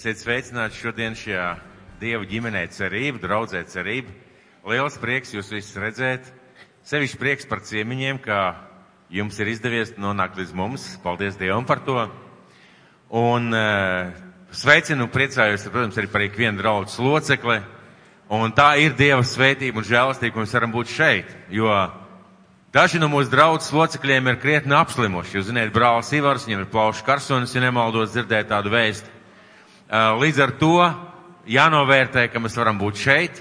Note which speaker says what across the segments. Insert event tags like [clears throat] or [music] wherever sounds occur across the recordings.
Speaker 1: Esiet sveicināti šodien šajā Dieva ģimenē cerība, draudzē cerība. Liels prieks jūs visus redzēt. Sevišķi prieks par ciemiņiem, ka jums ir izdevies nonākt līdz mums. Paldies Dievam par to. Un uh, sveicinu, priecājos, protams, arī par ikvienu draudzes locekli. Un tā ir Dieva svētība un žēlastība, ka mēs varam būt šeit, jo Daži no mūsu draudzes locekļiem ir krietni apslimuši. Jūs zināt, brālis Ivars, viņam ir plaušu karsonis, ja nemaldos dzirdēt tādu vēstu. Līdz ar to jānovērtē, ka mēs varam būt šeit,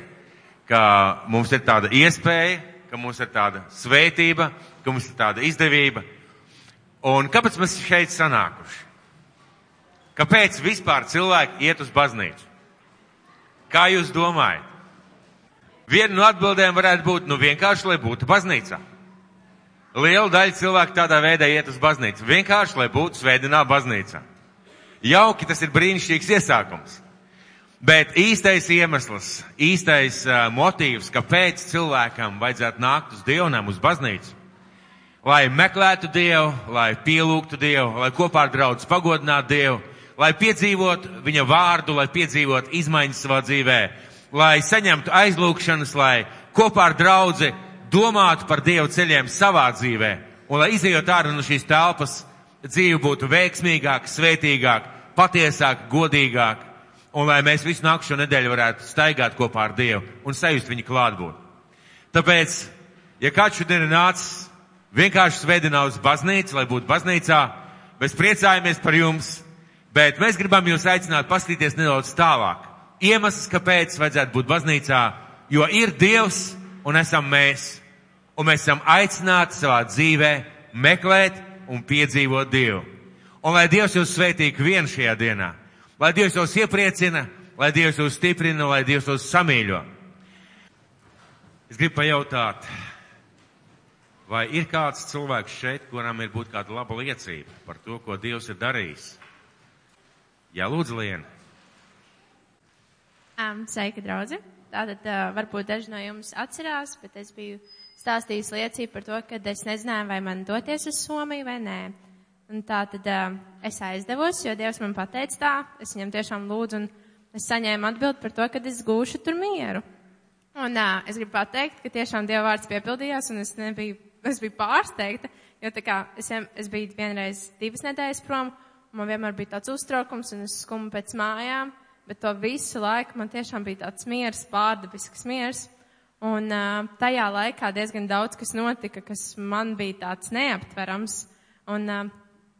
Speaker 1: ka mums ir tāda iespēja, ka mums ir tāda svētība, ka mums ir tāda izdevība. Un kāpēc mēs šeit sanākuši? Kāpēc vispār cilvēki iet uz baznīcu? Kā jūs domājat? Viena no atbildēm varētu būt, nu vienkārši, lai būtu baznīcā. Liela daļa cilvēku tādā veidā iet uz baznīcu. Vienkārši, lai būtu svētdienā baznīcā. Jauki, tas ir brīnišķīgs iesākums. Bet īstais iemesls, īstais uh, motīvs, kāpēc cilvēkam vajadzētu nākt uz dievnam, uz baznīcu, lai meklētu Dievu, lai pielūgtu Dievu, lai kopā ar draudz pagodinātu Dievu, lai piedzīvotu viņa vārdu, lai piedzīvotu izmaiņas savā dzīvē, lai saņemtu aizlūgšanas, lai kopā ar draudzi domātu par Dievu ceļiem savā dzīvē, un lai izējot ārā no šīs telpas, dzīve būtu veiksmīgāka, svētīgāka, patiesāka, godīgāka, un lai mēs visu nākušo nedēļu varētu staigāt kopā ar Dievu un sajust viņa klātbūtni. Tāpēc, ja kāds šodien ir nācis vienkārši svētdienā uz baznīcu, lai būtu baznīcā, mēs priecājamies par jums, bet mēs gribam jūs aicināt paskatīties nedaudz tālāk. Iemesls, kāpēc vajadzētu būt baznīcā, jo ir Dievs un esam mēs un mēs esam aicināti savā dzīvē meklēt un piedzīvot Dievu. Un lai Dievs jūs svētītu vien šajā dienā, lai Dievs jūs iepriecina, lai Dievs jūs stiprina, lai Dievs jūs samīļo. Es gribu pajautāt, vai ir kāds cilvēks šeit, kuram ir būt kāda laba liecība par to, ko Dievs ir darījis? Jā, lūdzu, Liena.
Speaker 2: Um, sveika, draudzi! Tātad uh, varbūt daži no jums atcerās, bet es biju stāstījis liecību par to, ka es nezināju, vai man doties uz Somiju vai nē. Un tā tad uh, es aizdevos, jo Dievs man pateica tā, es viņam tiešām lūdzu un es saņēmu atbildi par to, ka es gūšu tur mieru. Un uh, es gribu pateikt, ka tiešām Dieva vārds piepildījās un es nebiju, es biju pārsteigta, jo tā kā es, es biju vienreiz divas nedēļas prom, un man vienmēr bija tāds uztraukums un es skumu pēc mājām, bet to visu laiku man tiešām bija tāds miers, pārdabisks miers. Un uh, tajā laikā diezgan daudz kas notika, kas man bija tāds neaptverams. Un uh,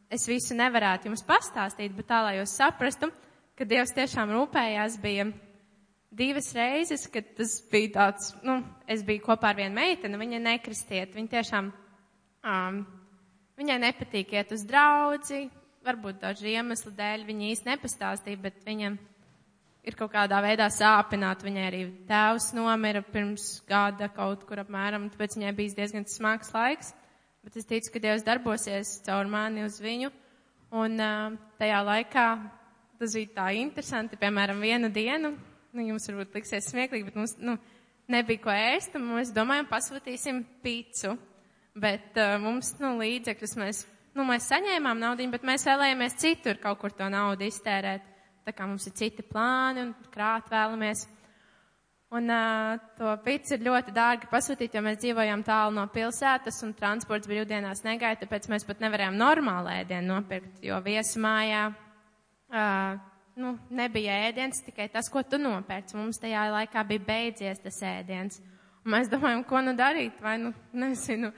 Speaker 2: es visu nevarētu jums pastāstīt, bet tā, lai jūs saprastu, ka Dievs tiešām rūpējās, bija divas reizes, kad tas bija tāds, nu, es biju kopā ar vienu meiteni, viņa nekristiet, viņa tiešām, um, viņai nepatīk iet uz draudzi, varbūt daži iemesli dēļ viņa īsti nepastāstīja, bet viņa ir kaut kādā veidā sāpināta. Viņai arī tēvs nomira pirms gada kaut kur apmēram, tāpēc viņai bijis diezgan smags laiks. Bet es ticu, ka Dievs darbosies caur mani uz viņu. Un uh, tajā laikā tas bija tā interesanti, piemēram, vienu dienu, nu, jums varbūt liksies smieklīgi, bet mums, nu, nebija ko ēst, un mēs domājam, pasūtīsim pīcu. Bet uh, mums, nu, līdzekļus mēs, nu, mēs saņēmām naudu, bet mēs vēlējāmies citur kaut kur to naudu iztērēt tā kā mums ir citi plāni un krāt vēlamies. Un uh, to pici ir ļoti dārgi pasūtīt, jo mēs dzīvojam tālu no pilsētas un transports brīvdienās negaida, tāpēc mēs pat nevarējām normālu ēdienu nopirkt, jo viesmājā uh, nu, nebija ēdiens, tikai tas, ko tu nopērci. Mums tajā laikā bija beidzies tas ēdiens. Un mēs domājam, ko nu darīt, vai nu, nezinu,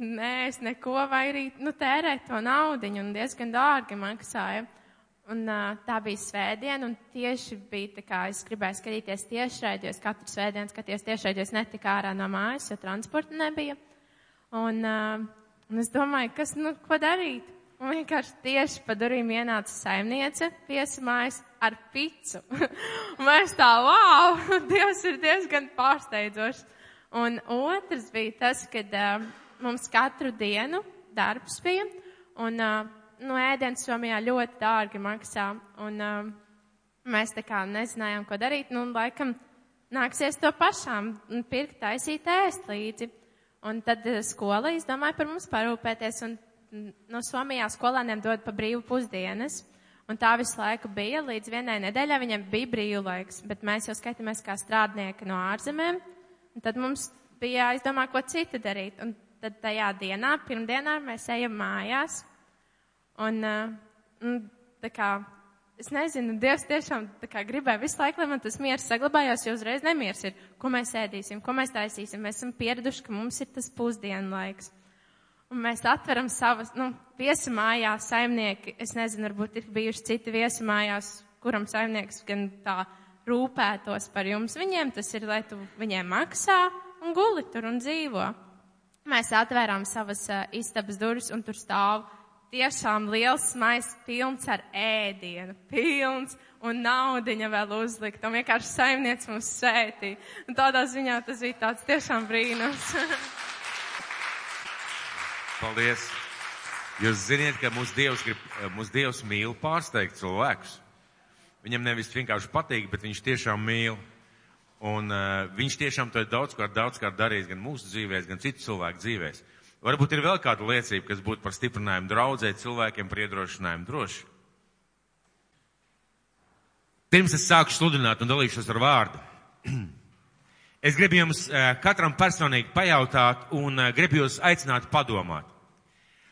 Speaker 2: nē, es neko, vai arī, nu, tērēt to naudiņu un diezgan dārgi maksāja. Un uh, tā bija svētdiena, un tieši bija tā kā es gribēju skatīties tiešraidi, jo es katru svētdienu skatījos tiešraidi, jo es netiku ārā no mājas, jo transporta nebija. Un, uh, un es domāju, kas, nu, ko darīt? Un vienkārši tieši pa durvīm ienāca saimniece piesamājas ar picu. [laughs] un mēs tā, wow, [laughs] Dievs ir diezgan pārsteidzošs. Un otrs bija tas, kad uh, mums katru dienu darbs bija, un uh, nu, ēdienas Somijā ļoti dārgi maksā, un um, mēs tā kā nezinājām, ko darīt, nu, laikam nāksies to pašām pirkt, taisīt ēst līdzi. Un tad uh, skola izdomāja par mums parūpēties, un no Somijā skolāniem dod pa brīvu pusdienas. Un tā visu laiku bija, līdz vienai nedēļai viņam bija brīvlaiks, bet mēs jau skaitāmies kā strādnieki no ārzemēm, un tad mums bija jāizdomā, ko citu darīt. Un tad tajā dienā, pirmdienā, mēs ejam mājās, un, un tā kā, es nezinu, Dievs tiešām gribēja visu laiku, lai man tas miers saglabājās, jo uzreiz nemiers ir, ko mēs ēdīsim, ko mēs taisīsim. Mēs esam pieraduši, ka mums ir tas pusdienu laiks. Un mēs atveram savas, nu, viesu mājās saimnieki, es nezinu, varbūt ir bijuši citi viesu mājās, kuram saimnieks gan tā rūpētos par jums. Viņiem tas ir, lai tu viņiem maksā un guli tur un dzīvo. Mēs atvērām savas uh, istabas durvis un tur stāv tiešām liels maiss pilns ar ēdienu, pilns un naudiņa vēl uzlikt. Un vienkārši saimniec mums sētī. Un tādā ziņā tas bija tāds tiešām brīnums. [laughs]
Speaker 1: Paldies! Jūs zināt, ka mūsu Dievs, grib, mūsu Dievs mīl pārsteigt cilvēkus. Viņam nevis vienkārši patīk, bet viņš tiešām mīl. Un uh, viņš tiešām to ir daudzkārt, daudzkārt darījis gan mūsu dzīvēs, gan citu cilvēku dzīvēs. Varbūt ir vēl kāda liecība, kas būtu par stiprinājumu draudzē cilvēkiem, par iedrošinājumu droši. Pirms es sāku sludināt un dalīšos ar vārdu. [clears throat] Es gribu jums katram personīgi pajautāt un gribu jūs aicināt padomāt.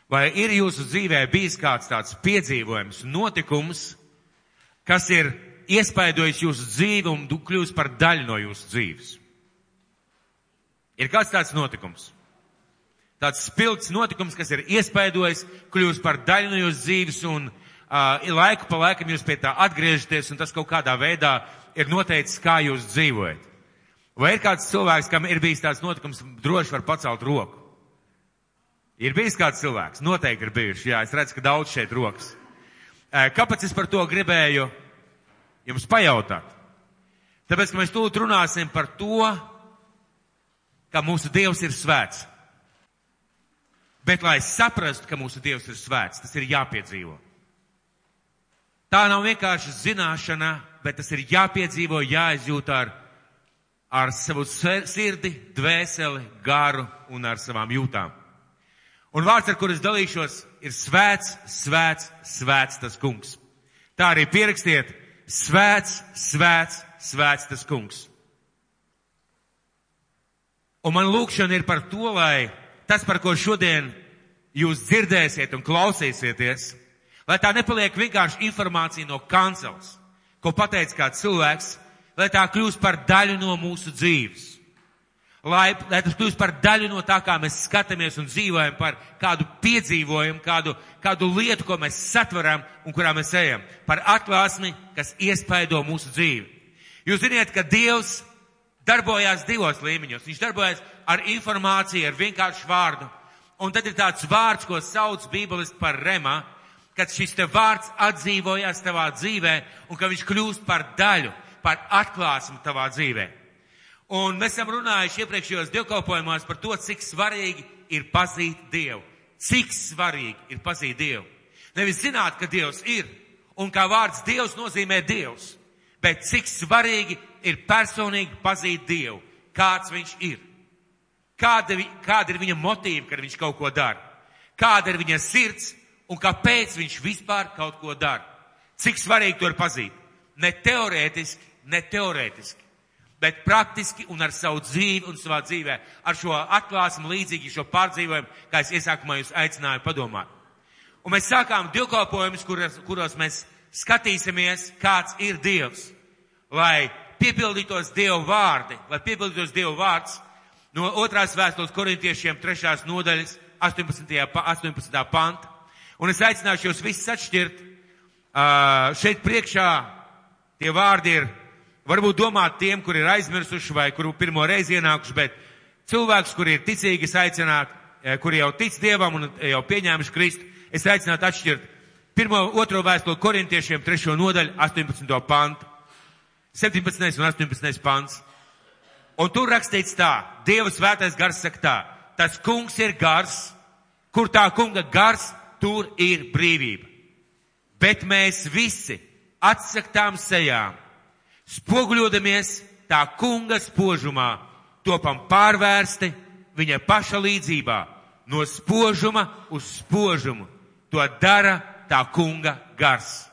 Speaker 1: Vai ir jūsu dzīvē bijis kāds tāds piedzīvojums, notikums, kas ir iespaidojis jūsu dzīvi un kļūst par daļu no jūsu dzīves? Ir kāds tāds notikums? Tāds spilgts notikums, kas ir iespaidojis, kļūst par daļu no jūsu dzīves un uh, laiku pa laikam jūs pie tā atgriežaties un tas kaut kādā veidā ir noteicis, kā jūs dzīvojat. Vai ir kāds cilvēks, kam ir bijis tāds notikums, droši var pacelt roku? Ir bijis kāds cilvēks? Noteikti ir bijuši, jā, es redzu, ka daudz šeit rokas. Kāpēc es par to gribēju jums pajautāt? Tāpēc, ka mēs tūlīt runāsim par to, ka mūsu Dievs ir svēts. Bet, lai saprastu, ka mūsu Dievs ir svēts, tas ir jāpiedzīvo. Tā nav vienkārši zināšana, bet tas ir jāpiedzīvo, jāizjūt ar ar savu sirdi, dvēseli, garu un ar savām jūtām. Un vārds, ar kur es dalīšos, ir svēts, svēts, svēts tas kungs. Tā arī pierakstiet, svēts, svēts, svēts tas kungs. Un man lūkšana ir par to, lai tas, par ko šodien jūs dzirdēsiet un klausīsieties, lai tā nepaliek vienkārši informācija no kancels, ko pateica kāds cilvēks, lai tā kļūst par daļu no mūsu dzīves. Lai, lai tas kļūst par daļu no tā, kā mēs skatāmies un dzīvojam, par kādu piedzīvojumu, kādu, kādu lietu, ko mēs satveram un kurā mēs ejam. Par atklāsmi, kas iespaido mūsu dzīvi. Jūs ziniet, ka Dievs darbojās divos līmeņos. Viņš darbojas ar informāciju, ar vienkāršu vārdu. Un tad ir tāds vārds, ko sauc Bībelisti par rema, kad šis te vārds atdzīvojās tavā dzīvē un ka viņš kļūst par daļu par atklāsmu tavā dzīvē. Un mēs esam runājuši iepriekšējos dievkalpojumos par to, cik svarīgi ir pazīt Dievu. Cik svarīgi ir pazīt Dievu. Nevis zināt, ka Dievs ir, un kā vārds Dievs nozīmē Dievs, bet cik svarīgi ir personīgi pazīt Dievu, kāds viņš ir. Kāda, kāda ir viņa motīva, kad viņš kaut ko dara? Kāda ir viņa sirds un kāpēc viņš vispār kaut ko dara? Cik svarīgi to ir pazīt? Ne teorētiski, ne teorētiski, bet praktiski un ar savu dzīvi un savā dzīvē, ar šo atklāsmu līdzīgi šo pārdzīvojumu, kā es iesākumā jūs aicināju padomāt. Un mēs sākām divkalpojumus, kuros, kuros mēs skatīsimies, kāds ir Dievs, lai piepildītos Dieva vārdi, lai piepildītos Dieva vārds no otrās vēstules korintiešiem trešās nodaļas 18. 18. panta. Un es aicināšu jūs visus atšķirt uh, šeit priekšā. Tie vārdi ir varbūt domāt tiem, kur ir aizmirsuši vai kuru pirmo reizi ienākuši, bet cilvēks, kuri ir ticīgi, eh, kuri jau tic Dievam un jau pieņēmuši Kristu, es aicinātu atšķirt pirmo, otro vēstuli korintiešiem, trešo nodaļu, 18. pantu, 17. un 18. pants. Un tur rakstīts tā, Dieva svētais gars saka tā, tas kungs ir gars, kur tā kunga gars, tur ir brīvība. Bet mēs visi atsaktām sejām spoguļodamies tā kunga spožumā, topam pārvērsti viņa paša līdzībā, no spožuma uz spožumu. To dara tā kunga gars.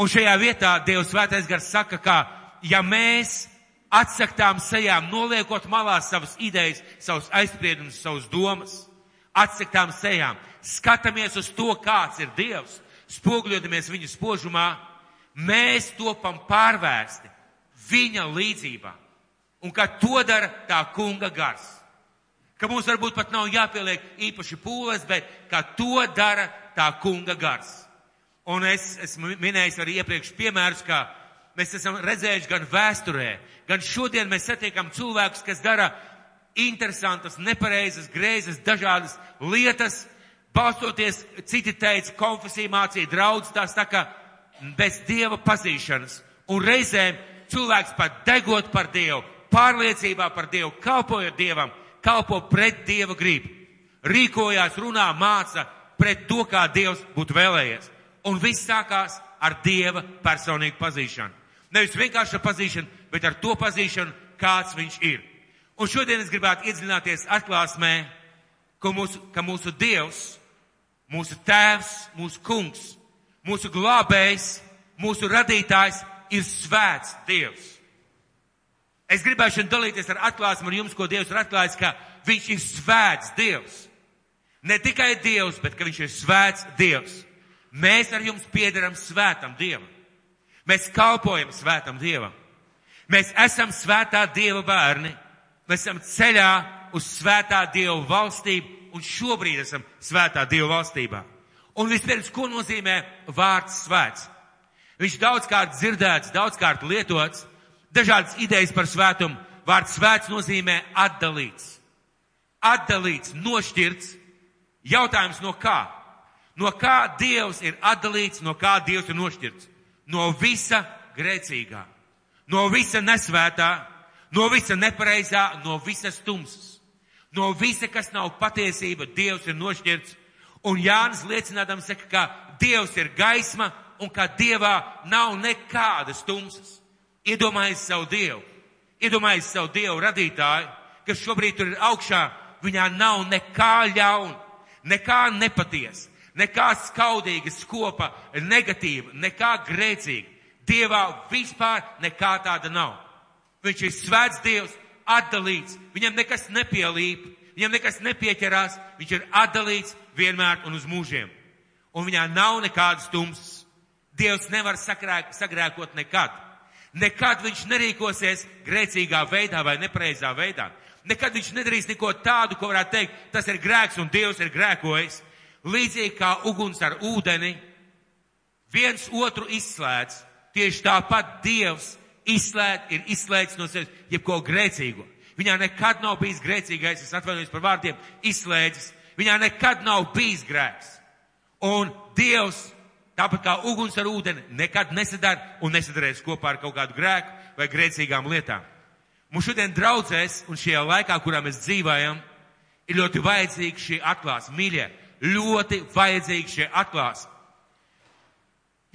Speaker 1: Un šajā vietā Dievs svētais gars saka, ka ja mēs atsaktām sejām, noliekot malā savas idejas, savus aizspriedumus, savus domas, atsaktām sejām, skatāmies uz to, kāds ir Dievs, spogļodamies viņa spožumā, mēs topam pārvērsti viņa līdzībā. Un ka to dara tā kunga gars. Ka mums varbūt pat nav jāpieliek īpaši pūles, bet ka to dara tā kunga gars. Un es esmu minējis arī iepriekš piemērus, ka mēs esam redzējuši gan vēsturē, gan šodien mēs satiekam cilvēkus, kas dara interesantas, nepareizas, greizas, dažādas lietas, balstoties, citi teica, konfesija mācīja draudz, tās tā kā bez Dieva pazīšanas. Un reizēm cilvēks pat degot par Dievu, pārliecībā par Dievu, kalpojot Dievam, kalpo pret Dieva gribu. Rīkojās, runā, māca pret to, kā Dievs būtu vēlējies. Un viss sākās ar Dieva personīgu pazīšanu. Nevis vienkārši ar pazīšanu, bet ar to pazīšanu, kāds viņš ir. Un šodien es gribētu iedziļināties atklāsmē, ka mūsu, ka mūsu Dievs, mūsu Tēvs, mūsu Kungs, mūsu glābējs, mūsu radītājs ir svēts Dievs. Es gribēju šodien dalīties ar atklāsmu ar jums, ko Dievs ir atklājis, ka viņš ir svēts Dievs. Ne tikai Dievs, bet ka viņš ir svēts Dievs. Mēs ar jums piedaram svētam Dievam. Mēs kalpojam svētam Dievam. Mēs esam svētā Dieva bērni. Mēs esam ceļā uz svētā Dieva valstību un šobrīd esam svētā Dieva valstībā. Un vispirms, ko nozīmē vārds svēts? Viņš daudzkārt dzirdēts, daudzkārt lietots, dažādas idejas par svētumu. Vārds svēts nozīmē atdalīts. Atdalīts, nošķirts. Jautājums no kā? No kā Dievs ir atdalīts, no kā Dievs ir nošķirts? No visa grēcīgā, no visa nesvētā, no visa nepareizā, no visas tumsas. No visa, kas nav patiesība, Dievs ir nošķirts. Un Jānis liecinādams saka, ka Dievs ir gaisma un ka Dievā nav nekādas tumsas. Iedomājies savu Dievu, iedomājies savu Dievu radītāju, kas šobrīd tur ir augšā, viņā nav nekā ļauna, nekā nepatiesa, nekā skaudīga, skopa, negatīva, nekā grēcīga. Dievā vispār nekā tāda nav. Viņš ir svēts Dievs, atdalīts, viņam nekas nepielīp, viņam nekas nepieķerās, viņš ir atdalīts vienmēr un uz mūžiem. Un viņā nav nekādas tumsas. Dievs nevar sakrāk, sagrēkot nekad. Nekad viņš nerīkosies grēcīgā veidā vai nepreizā veidā. Nekad viņš nedarīs neko tādu, ko varētu teikt, tas ir grēks un Dievs ir grēkojis. Līdzīgi kā uguns ar ūdeni, viens otru izslēdz, tieši tāpat Dievs izslēdz, ir izslēdz no sevis jebko grēcīgo. Viņā nekad nav bijis grēcīgais, es atvainojos par vārdiem, izslēdzis. Viņā nekad nav bijis grēks. Un Dievs Tāpat kā uguns ar ūdeni nekad nesadara un nesadarēs kopā ar kaut kādu grēku vai grēcīgām lietām. Mums šodien draudzēs un šajā laikā, kurā mēs dzīvojam, ir ļoti vajadzīga šī atklāsme. Mīļie, ļoti vajadzīga šī atklāsme.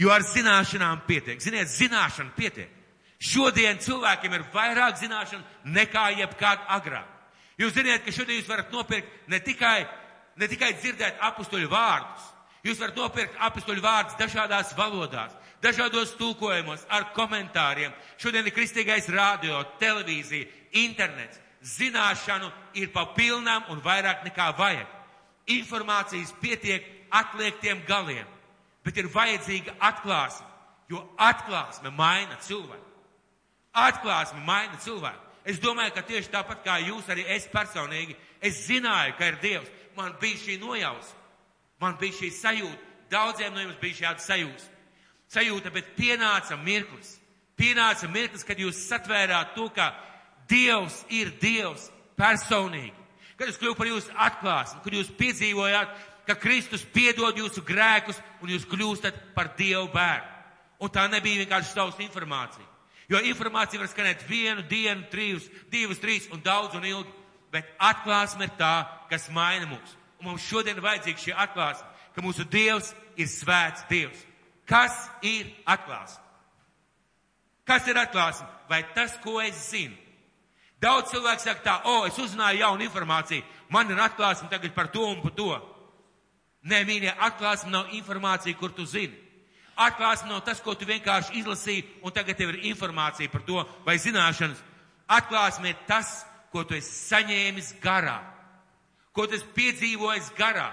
Speaker 1: Jo ar zināšanām pietiek. Ziniet, zināšana pietiek. Šodien cilvēkiem ir vairāk zināšanu nekā jebkād agrāk. Jūs ziniet, ka šodien jūs varat nopirkt ne tikai, ne tikai dzirdēt apustuļu vārdus, Jūs varat nopirkt apstuļu vārdus dažādās valodās, dažādos tulkojumos, ar komentāriem. Šodien ir kristīgais radio, televīzija, internets. Zināšanu ir pa pilnām un vairāk nekā vajag. Informācijas pietiek atliektiem galiem, bet ir vajadzīga atklāsme, jo atklāsme maina cilvēku. Atklāsme maina cilvēku. Es domāju, ka tieši tāpat kā jūs, arī es personīgi, es zināju, ka ir Dievs. Man bija šī nojausma. Man bija šī sajūta, daudziem no jums bija šāda sajūta. Sajūta, bet pienāca mirklis. Pienāca mirklis, kad jūs satvērāt to, ka Dievs ir Dievs personīgi. Kad es kļuvu par jūsu atklāsmi, kad jūs piedzīvojāt, ka Kristus piedod jūsu grēkus un jūs kļūstat par Dievu bērnu. Un tā nebija vienkārši savs informācija. Jo informācija var skanēt vienu dienu, trīs, divas, trīs un daudz un ilgi. Bet atklāsme ir tā, kas maina mūs. Un mums šodien vajadzīga šī atklāsme, ka mūsu Dievs ir svēts Dievs. Kas ir atklāsme? Kas ir atklāsme? Vai tas, ko es zinu? Daudz cilvēku saka tā, o, oh, es uzzināju jaunu informāciju, man ir atklāsme tagad par to un par to. Nē, mīļie, atklāsme nav informācija, kur tu zini. Atklāsme nav tas, ko tu vienkārši izlasīji, un tagad tev ir informācija par to vai zināšanas. Atklāsme ir tas, ko tu esi saņēmis garā, ko tu esi piedzīvojis garā,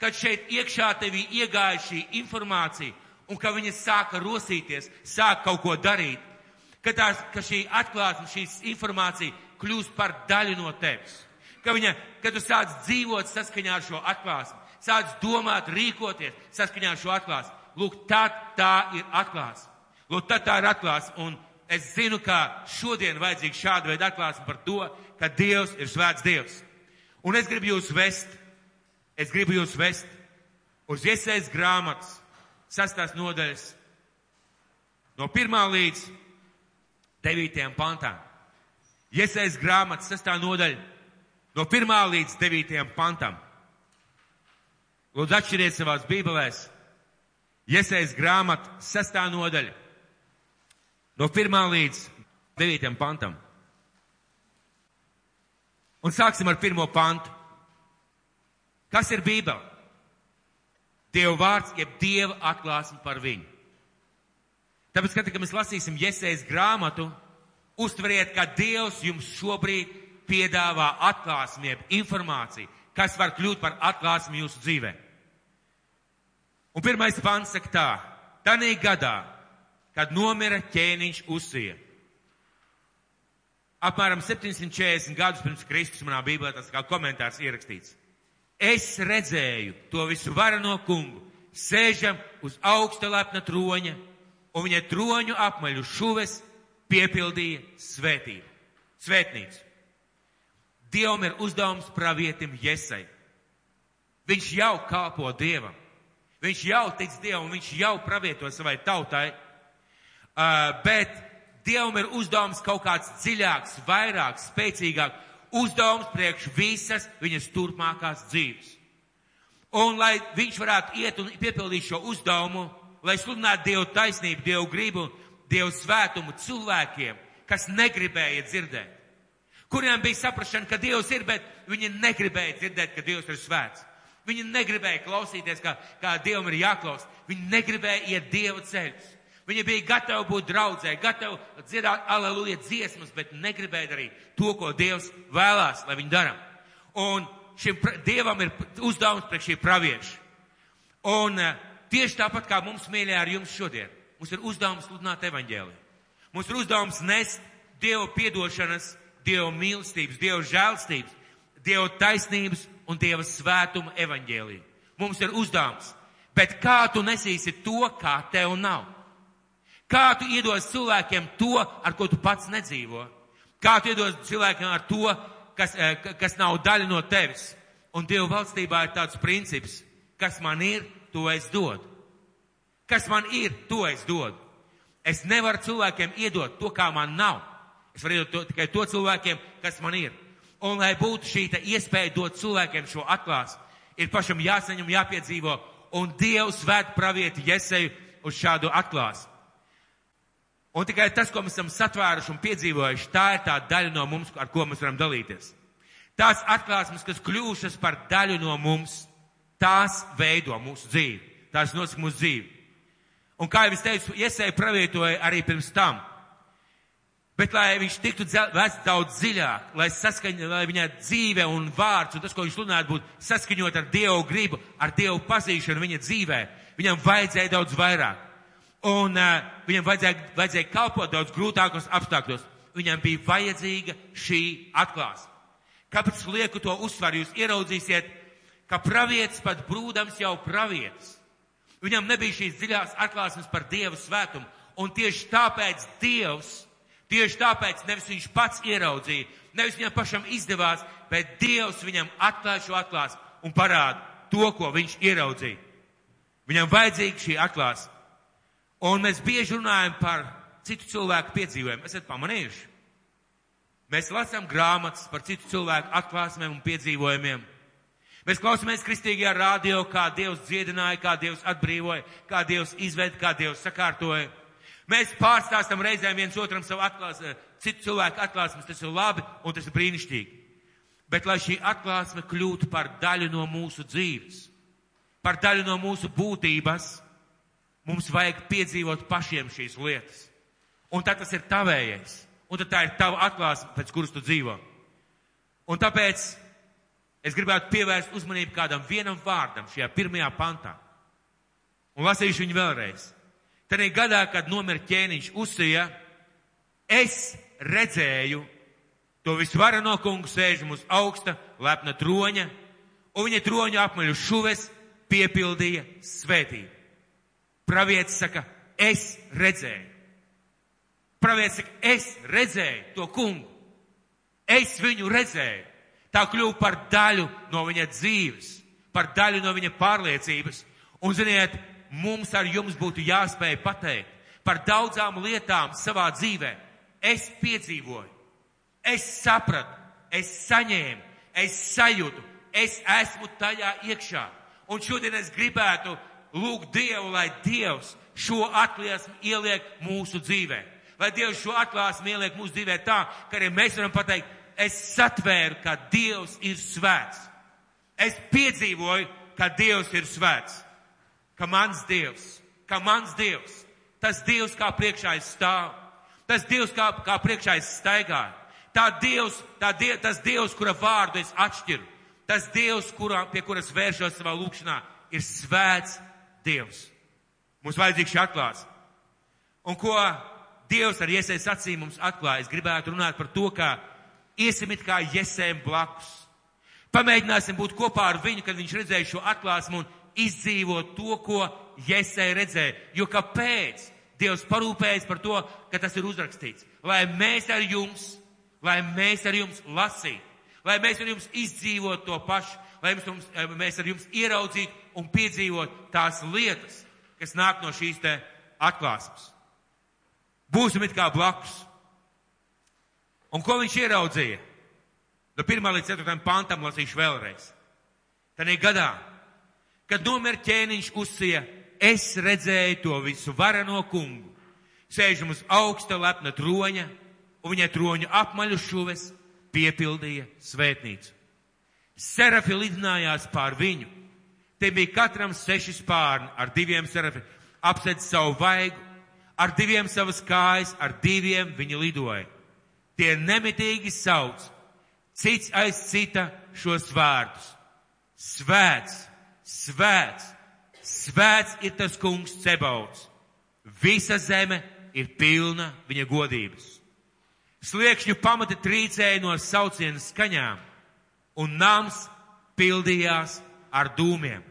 Speaker 1: kad šeit iekšā tevī iegāja šī informācija, un ka viņa sāka rosīties, sāka kaut ko darīt, ka, tās, ka šī atklāsme, šī informācija kļūst par daļu no tevis. Ka, viņa, ka tu sāc dzīvot saskaņā ar šo atklāsmi, sāc domāt, rīkoties saskaņā ar šo atklāsmi. Lūk, tad tā ir atklāsme. Lūk, tad tā ir atklāsme. Un es zinu, ka šodien vajadzīga šāda veida atklāsme par to, ka Dievs ir svēts Dievs. Un es gribu jūs vest, es gribu jūs vest uz iesaist grāmatas sastās nodaļas no pirmā līdz devītajam pantām. Iesaist grāmatas sastā nodaļa no pirmā līdz devītajam pantam. Lūdzu, atšķiriet savās bībelēs. Iesaist grāmata sastā nodaļa no pirmā līdz devītajam pantam. Un sāksim ar pirmo pantu. Kas ir Bībele? Dieva vārds, jeb Dieva atklāsme par viņu. Tāpēc, kad, mēs lasīsim Iesaijas grāmatu, uztveriet, ka Dievs jums šobrīd piedāvā atklāsmi, jeb informāciju, kas var kļūt par atklāsmi jūsu dzīvē. Un pirmais pants saka tā, tanī gadā, kad nomira ķēniņš uzsija. Apmēram 740 gadus pirms Kristus manā bībelē tas kā komentārs ierakstīts. Es redzēju to visu varano kungu, sēžam uz augsta lepna troņa, un viņa troņu apmaļu šuves piepildīja svētību, svētnīcu. Dievam ir uzdevums pravietim Jesai. Viņš jau kalpo Dievam. Viņš jau tic Dievam, viņš jau pravieto savai tautai. Uh, bet Dievam ir uzdevums kaut kāds dziļāks, vairāk, spēcīgāk uzdevums priekš visas viņas turpmākās dzīves. Un lai viņš varētu iet un piepildīt šo uzdevumu, lai sludinātu Dievu taisnību, Dievu gribu, Dievu svētumu cilvēkiem, kas negribēja dzirdēt. Kuriem bija saprašana, ka Dievs ir, bet viņi negribēja dzirdēt, ka Dievs ir svēts. Viņi negribēja klausīties, kā, kā Dievam ir jāklaus. Viņi negribēja iet Dieva ceļus. Viņi bija gatavi būt draudzē, gatavi dzirdēt aleluja dziesmas, bet negribēja darīt to, ko Dievs vēlās, lai viņi dara. Un šim Dievam ir uzdevums priekš šī pravieša. Un uh, tieši tāpat kā mums mīļā ar jums šodien, mums ir uzdevums sludināt evaņģēliju. Mums ir uzdevums nest Dieva piedošanas, Dieva mīlestības, Dieva žēlstības, Dieva taisnības un Dieva svētuma evaņģēliju. Mums ir uzdevums. Bet kā tu nesīsi to, kā tev nav? Kā tu iedos cilvēkiem to, ar ko tu pats nedzīvo? Kā tu iedos cilvēkiem ar to, kas, eh, kas nav daļa no tevis? Un Dieva valstībā ir tāds princips, kas man ir, to es dodu. Kas man ir, to es dodu. Es nevaru cilvēkiem iedot to, kā man nav. Es varu iedot to, tikai to cilvēkiem, kas man ir. Un lai būtu šī iespēja dot cilvēkiem šo atklāsmu, ir pašam jāsaņem, jāpiedzīvo, un Dievs ved pravieti Jeseju uz šādu atklāsmu. Un tikai tas, ko mēs esam satvēruši un piedzīvojuši, tā ir tā daļa no mums, ar ko mēs varam dalīties. Tās atklāsmes, kas kļūšas par daļu no mums, tās veido mūsu dzīvi. Tās nosaka mūsu dzīvi. Un kā jau es teicu, iesēju pravietoja arī pirms tam. Bet, lai viņš tiktu vēsts daudz dziļāk, lai, saskaņ, lai viņa dzīve un vārds un tas, ko viņš runātu, būtu saskaņot ar Dievu gribu, ar Dievu pazīšanu viņa dzīvē, viņam vajadzēja daudz vairāk. Un uh, viņam vajadzēja, vajadzēja kalpot daudz grūtākos apstākļos. Viņam bija vajadzīga šī atklāsme. Kāpēc lieku to uzsvaru? Jūs ieraudzīsiet, ka pravietis pat brūdams jau pravietis. Viņam nebija šīs dziļās atklāsmes par Dievu svētumu. Un tieši tāpēc Dievs, tieši tāpēc nevis viņš pats ieraudzīja, nevis viņam pašam izdevās, bet Dievs viņam atklāja šo atklāsmi un parāda to, ko viņš ieraudzīja. Viņam vajadzīga šī atklāsme. Un mēs bieži runājam par citu cilvēku piedzīvojumu. Esat pamanījuši? Mēs lasām grāmatas par citu cilvēku atklāsmēm un piedzīvojumiem. Mēs klausāmies kristīgajā rādio, kā Dievs dziedināja, kā Dievs atbrīvoja, kā Dievs izved, kā Dievs sakārtoja. Mēs pārstāstam reizēm viens otram savu atklāsmi, citu cilvēku atklāsmes, tas ir labi un tas ir brīnišķīgi. Bet lai šī atklāsme kļūtu par daļu no mūsu dzīves, par daļu no mūsu būtības, mums vajag piedzīvot pašiem šīs lietas. Un tad tas ir tavējais. Un tad tā ir tava atklāsme, pēc kuras tu dzīvo. Un tāpēc es gribētu pievērst uzmanību kādam vienam vārdam šajā pirmajā pantā. Un lasīšu viņu vēlreiz. Tad gadā, kad nomira ķēniņš Usija, es redzēju to visvarano kungu sēžam uz augsta lepna troņa, un viņa troņa apmaļu šuves piepildīja svētību. Pravietis saka, es redzēju. Pravietis saka, es redzēju to kungu. Es viņu redzēju. Tā kļuva par daļu no viņa dzīves, par daļu no viņa pārliecības. Un, ziniet, mums ar jums būtu jāspēj pateikt par daudzām lietām savā dzīvē. Es piedzīvoju, es sapratu, es saņēmu, es sajūtu, es esmu tajā iekšā. Un šodien es gribētu lūgt Dievu, lai Dievs šo atliesmu ieliek mūsu dzīvē. Lai Dievs šo atklāsmu ieliek mūsu dzīvē tā, ka arī mēs varam pateikt, es satvēru, ka Dievs ir svēts. Es piedzīvoju, ka Dievs ir svēts. Ka mans Dievs, ka mans Dievs, tas Dievs, kā priekšā es stāvu, tas Dievs, kā, kā priekšā es staigāju, tā Dievs, tā die, tas Dievs, kura vārdu es atšķiru, tas Dievs, kurā, pie kuras vēršos savā lūkšanā, ir svēts Dievs. Mums vajadzīgs šī atklāts. Un ko Dievs ar iesaist acīm mums atklāja, es gribētu runāt par to, ka iesim it kā jesēm blakus. Pamēģināsim būt kopā ar viņu, kad viņš redzēja šo atklāsmu un izdzīvot to, ko jesē redzēja. Jo kāpēc? Dievs parūpējas par to, ka tas ir uzrakstīts. Lai mēs ar jums, lai mēs ar jums lasītu, lai mēs ar jums izdzīvot to pašu, lai mums, mēs ar jums ieraudzītu un piedzīvot tās lietas, kas nāk no šīs te atklāsmes. Būsim it kā blakus. Un ko viņš ieraudzīja? No 1 līdz 4 pantam lasīšu vēlreiz. Tanī gadā, kad nomira ķēniņš uzsija, es redzēju to visu varano kungu, sēžam uz augsta lepna troņa, un viņa troņa apmaļu šuves piepildīja svētnīcu. Serafi lidinājās pār viņu. Te bija katram seši spārni ar diviem serafi, apsedz savu vaigu, ar diviem savas kājas, ar diviem viņi lidoja tie nemitīgi sauc, cits aiz cita šos vārdus. Svēts, svēts, svēts ir tas kungs Cebauts. Visa zeme ir pilna viņa godības. Sliekšņu pamati trīcēja no sauciena skaņām, un nams pildījās ar dūmiem.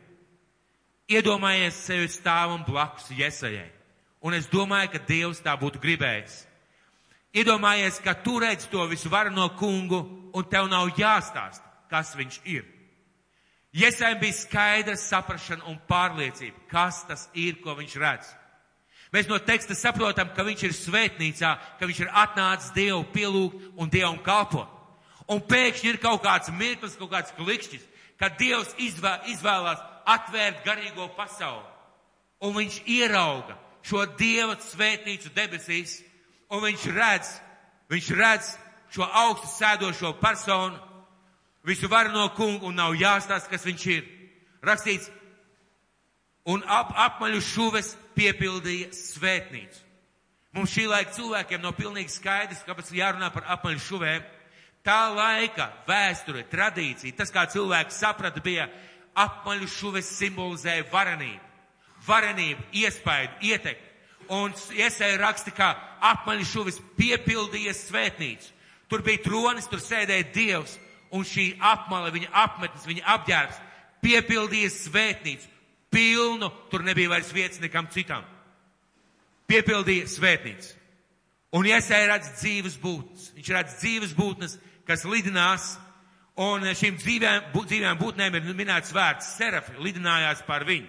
Speaker 1: Iedomājies sevi stāvam blakus Iesajai, un es domāju, ka Dievs tā būtu gribējis. Iedomājies, ka tu redz to visu varano kungu un tev nav jāstāst, kas viņš ir. Iesēm bija skaidra saprašana un pārliecība, kas tas ir, ko viņš redz. Mēs no teksta saprotam, ka viņš ir svētnīcā, ka viņš ir atnācis Dievu pielūgt un Dievam kalpot. Un pēkšņi ir kaut kāds mirklis, kaut kāds klikšķis, kad Dievs izvē, izvēlās atvērt garīgo pasauli. Un viņš ierauga šo Dieva svētnīcu debesīs un viņš redz, viņš redz šo augstu sēdošo personu, visu varno kungu, un nav jāstāsta, kas viņš ir. Rakstīts, un ap, apmaļu šuves piepildīja svētnīcu. Mums šī laika cilvēkiem nav pilnīgi skaidrs, kāpēc jārunā par apmaļu šuvēm. Tā laika vēsture, tradīcija, tas, kā cilvēks saprata, bija apmaļu šuves simbolizēja varenību. Varenību, iespēju, ietekmi un iesēja raksti, kā apmaļi šuvis piepildījies svētnīcu. Tur bija tronis, tur sēdēja Dievs, un šī apmale, viņa apmetnes, viņa apģērbs piepildījies svētnīcu. Pilnu, tur nebija vairs vietas nekam citam. Piepildīja svētnīcu. Un iesēja redz dzīves būtnes. Viņš redz dzīves būtnes, kas lidinās, un šīm dzīvēm, dzīvēm būtnēm ir minēts vārds serafi, lidinājās pār viņu.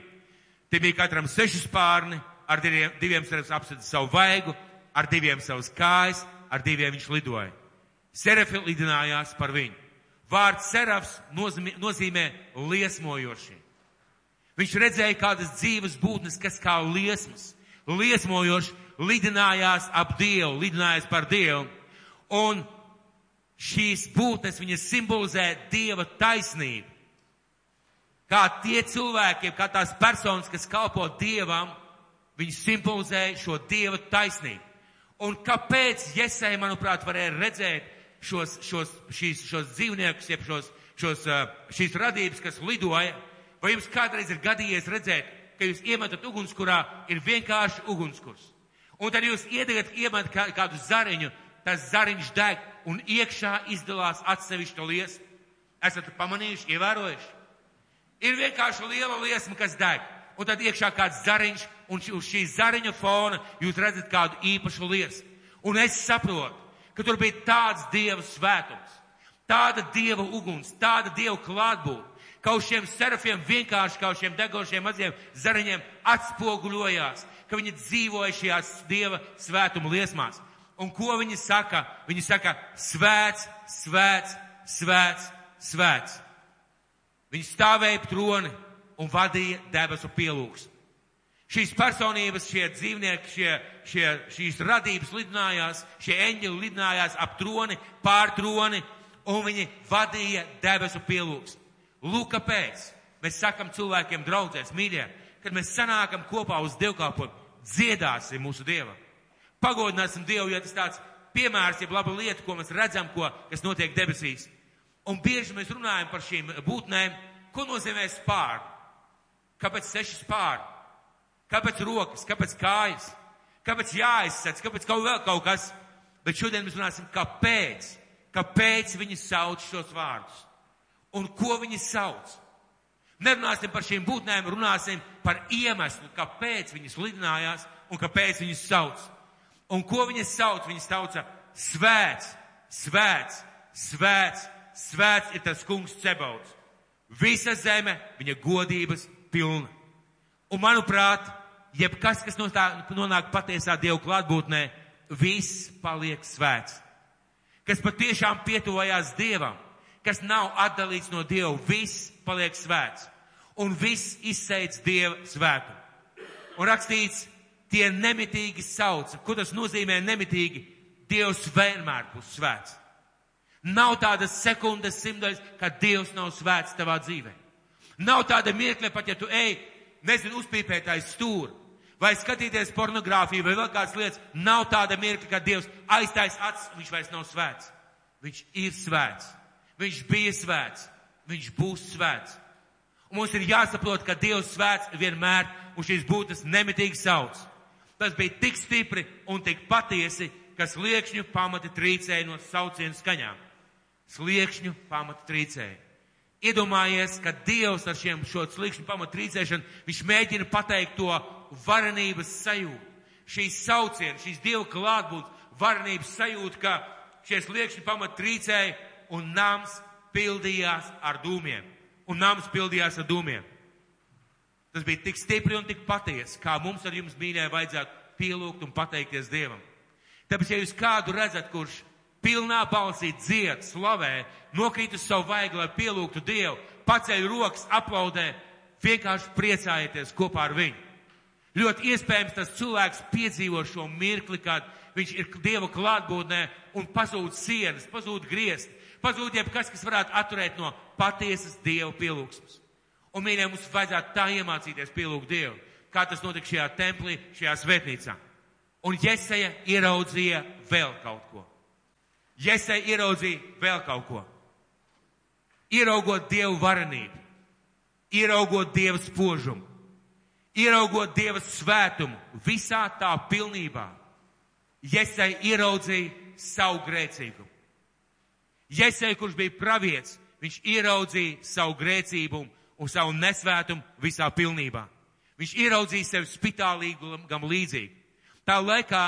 Speaker 1: Te bija katram seši spārni, ar diviem, diviem serafs apsedz savu vaigu, ar diviem savus kājas, ar diviem viņš lidoja. Serafi lidinājās par viņu. Vārds serafs nozīmē, nozīmē liesmojošie. Viņš redzēja kādas dzīves būtnes, kas kā liesmas, liesmojoši lidinājās ap Dievu, lidinājās par Dievu. Un šīs būtnes viņas simbolizē Dieva taisnību. Kā tie cilvēki, kā tās personas, kas kalpo Dievam, Viņi simbolizē šo Dieva taisnību. Un kāpēc Jesai, manuprāt, varēja redzēt šos, šos, šīs, šos dzīvniekus, jeb šos, šos, šīs radības, kas lidoja? Vai jums kādreiz ir gadījies redzēt, ka jūs iemetat ugunskurā, ir vienkārši ugunskurs? Un tad jūs iedegat, iemet kādu zariņu, tas zariņš deg un iekšā izdalās atsevišķa liesma. Esat pamanījuši, ievērojuši? Ir vienkārši liela liesma, kas deg. Un tad iekšā kāds zariņš, un uz šī zariņa fona jūs redzat kādu īpašu liesmu. Un es saprotu, ka tur bija tāds dieva svētums, tāda dieva uguns, tāda dieva klātbūtne, ka uz šiem serafiem vienkārši kā uz šiem degošiem maziem zariņiem atspoguļojās, ka viņi dzīvoja šajās dieva svētuma liesmās. Un ko viņi saka? Viņi saka, svēts, svēts, svēts, svēts. Viņi stāvēja troni un vadīja debesu pielūgs. Šīs personības, šie dzīvnieki, šie, šie, šīs radības lidinājās, šie eņģeli lidinājās ap troni, pār troni, un viņi vadīja debesu pielūgs. Lūk, kāpēc mēs sakam cilvēkiem draudzēs, mīļie, kad mēs sanākam kopā uz dievkalpojumu, dziedāsim mūsu Dievam pagodināsim Dievu, jo tas tāds piemērs, jeb laba lieta, ko mēs redzam, ko, kas notiek debesīs. Un bieži mēs runājam par šīm būtnēm, ko nozīmē spārni. Kāpēc seši spārni? Kāpēc rokas? Kāpēc kājas? Kāpēc jāizsēc? Kāpēc kaut vēl kaut kas? Bet šodien mēs runāsim, kāpēc? Kāpēc viņi sauc šos vārdus? Un ko viņi sauc? Nerunāsim par šīm būtnēm, runāsim par iemeslu, kāpēc viņas lidinājās un kāpēc viņas sauc. Un ko viņas sauc? Viņas sauca svēts, svēts, svēts, svēts ir tas kungs cebauts. Visa zeme viņa godības pilna. Un manuprāt, jebkas, kas nonāk patiesā Dievu klātbūtnē, viss paliek svēts. Kas patiešām pietuvojās Dievam, kas nav atdalīts no Dieva, viss paliek svēts. Un viss izseic Dieva svētumu. Un rakstīts, tie nemitīgi sauc. Ko tas nozīmē nemitīgi? Dievs vienmēr būs svēts. Nav tādas sekundes simtdaļas, kad Dievs nav svēts tavā dzīvē. Nav tāda mirkļa, pat ja tu ej, nezinu, uzpīpēt aiz stūra, vai skatīties pornogrāfiju, vai vēl kādas lietas, nav tāda mirkļa, kad Dievs aiztais acis, viņš vairs nav svēts. Viņš ir svēts. Viņš bija svēts. Viņš būs svēts. Un mums ir jāsaprot, ka Dievs svēts vienmēr, un šīs būtnes nemitīgi sauc. Tas bija tik stipri un tik patiesi, ka sliekšņu pamati trīcēja no saucienu skaņām. Sliekšņu pamati trīcēja. Iedomājies, ka Dievs ar šiem šo sliekšņu pamatu trīcēšanu, viņš mēģina pateikt to varenības sajūtu. Šīs saucienu, šīs Dieva klātbūtnes, varenības sajūta, ka šie sliekšņi pamatu trīcēja un nams pildījās ar dūmiem. Un nams pildījās ar dūmiem. Tas bija tik stipri un tik patiesi, kā mums ar jums mīļai vajadzētu pielūgt un pateikties Dievam. Tāpēc, ja jūs kādu redzat, kurš pilnā balsī dzied, slavē, nokrīt uz savu vaigu, lai pielūgtu Dievu, paceļ rokas, aplaudē, vienkārši priecājieties kopā ar viņu. Ļoti iespējams tas cilvēks piedzīvo šo mirkli, kad viņš ir Dieva klātbūtnē un pazūd sienas, pazūd griezti, pazūd jebkas, kas varētu atturēt no patiesas Dieva pielūgsmes. Un, mīļie, mums vajadzētu tā iemācīties pielūgt Dievu, kā tas notika šajā templī, šajā svētnīcā. Un Jeseja ieraudzīja vēl kaut ko. Jeseja ieraudzīja vēl kaut ko. Ieraugot Dievu varenību, ieraugot Dieva spožumu, ieraugot Dieva svētumu visā tā pilnībā, Jeseja ieraudzīja savu grēcīgumu. Jeseja, kurš bija pravietis, viņš ieraudzīja savu grēcību un savu nesvētumu visā pilnībā. Viņš ieraudzīja sevi spitālīgam līdzīgi. Tā laikā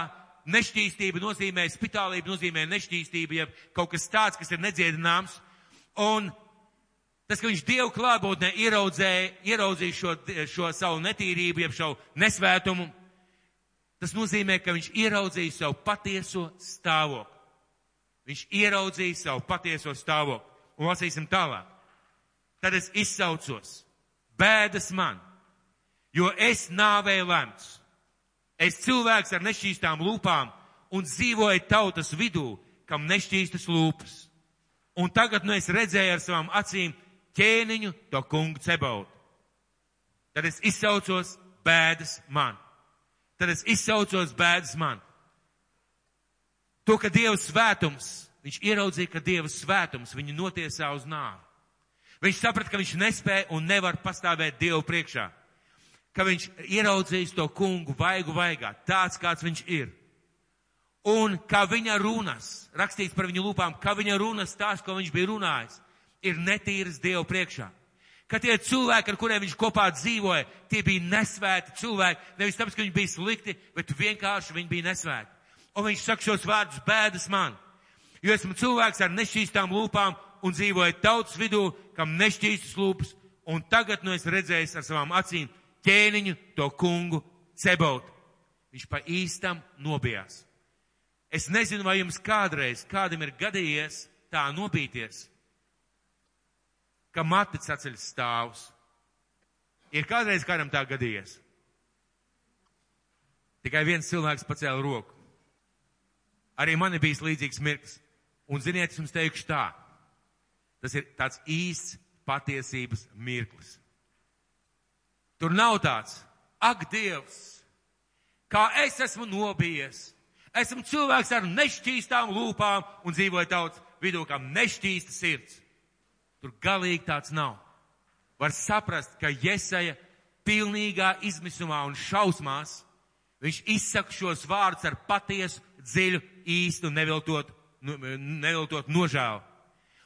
Speaker 1: nešķīstība nozīmē, spitālība nozīmē nešķīstība, ja kaut kas tāds, kas ir nedziedināms. Un tas, ka viņš Dievu klātbūtnē ieraudzīja, ieraudzīja šo, šo savu netīrību, jeb šo nesvētumu, tas nozīmē, ka viņš ieraudzīja savu patieso stāvokli. Viņš ieraudzīja savu patieso stāvokli. Un lasīsim tālāk tad es izsaucos, bēdas man, jo es nāvēju lemts. Es cilvēks ar nešķīstām lūpām un dzīvoju tautas vidū, kam nešķīstas lūpas. Un tagad nu es redzēju ar savām acīm ķēniņu to kungu cebautu. Tad es izsaucos bēdas man, tad es izsaucos bēdas man. To, ka Dieva svētums, viņš ieraudzīja, ka Dieva svētums viņu notiesā uz nāvi. Viņš saprata, ka viņš nespēja un nevar pastāvēt Dievu priekšā. Ka viņš ieraudzījis to kungu vaigu vaigā, tāds kāds viņš ir. Un kā viņa runas, rakstīts par viņu lūpām, kā viņa runas tās, ko viņš bija runājis, ir netīras Dievu priekšā. Ka tie cilvēki, ar kuriem viņš kopā dzīvoja, tie bija nesvēti cilvēki, nevis tāpēc, ka viņi bija slikti, bet vienkārši viņi bija nesvēti. Un viņš saka šos vārdus bēdas man, jo esmu cilvēks ar nešķīstām lūpām un dzīvoju tautas vidū, kam nešķīstas lūpas, un tagad nu es redzēju ar savām acīm ķēniņu to kungu Cebot. Viņš pa īstam nobijās. Es nezinu, vai jums kādreiz kādam ir gadījies tā nobīties, ka matis atceļ stāvus. Ir kādreiz kādam tā gadījies. Tikai viens cilvēks pacēla roku. Arī man ir bijis līdzīgs mirklis. Un ziniet, es jums teikšu tā. Tas ir tāds īsts patiesības mirklis. Tur nav tāds, ak, Dievs, kā es esmu nobijies, Esmu cilvēks ar nešķīstām lūpām un dzīvoju tautas vidū, kam nešķīsta sirds. Tur galīgi tāds nav. Var saprast, ka Jesaja pilnīgā izmisumā un šausmās viņš izsaka šos vārdus ar patiesu, dziļu, īstu neviltot, nu, neviltot nožēlu.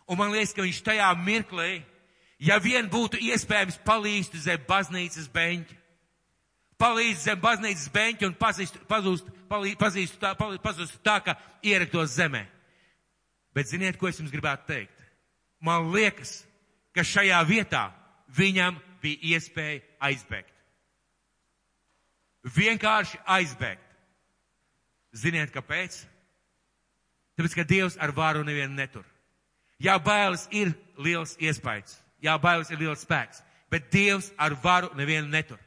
Speaker 1: Un man liekas, ka viņš tajā mirklī, ja vien būtu iespējams palīst zem baznīcas beņķa, palīdz zem baznīcas beņķa un pazist, pazust, palīdz, pazīst tā, palīdz, pazust tā, ka ierektos zemē. Bet ziniet, ko es jums gribētu teikt? Man liekas, ka šajā vietā viņam bija iespēja aizbēgt. Vienkārši aizbēgt. Ziniet, kāpēc? Tāpēc, ka Dievs ar varu nevienu netur. Jā, bailes ir liels iespējas, jā, bailes ir liels spēks, bet Dievs ar varu nevienu netur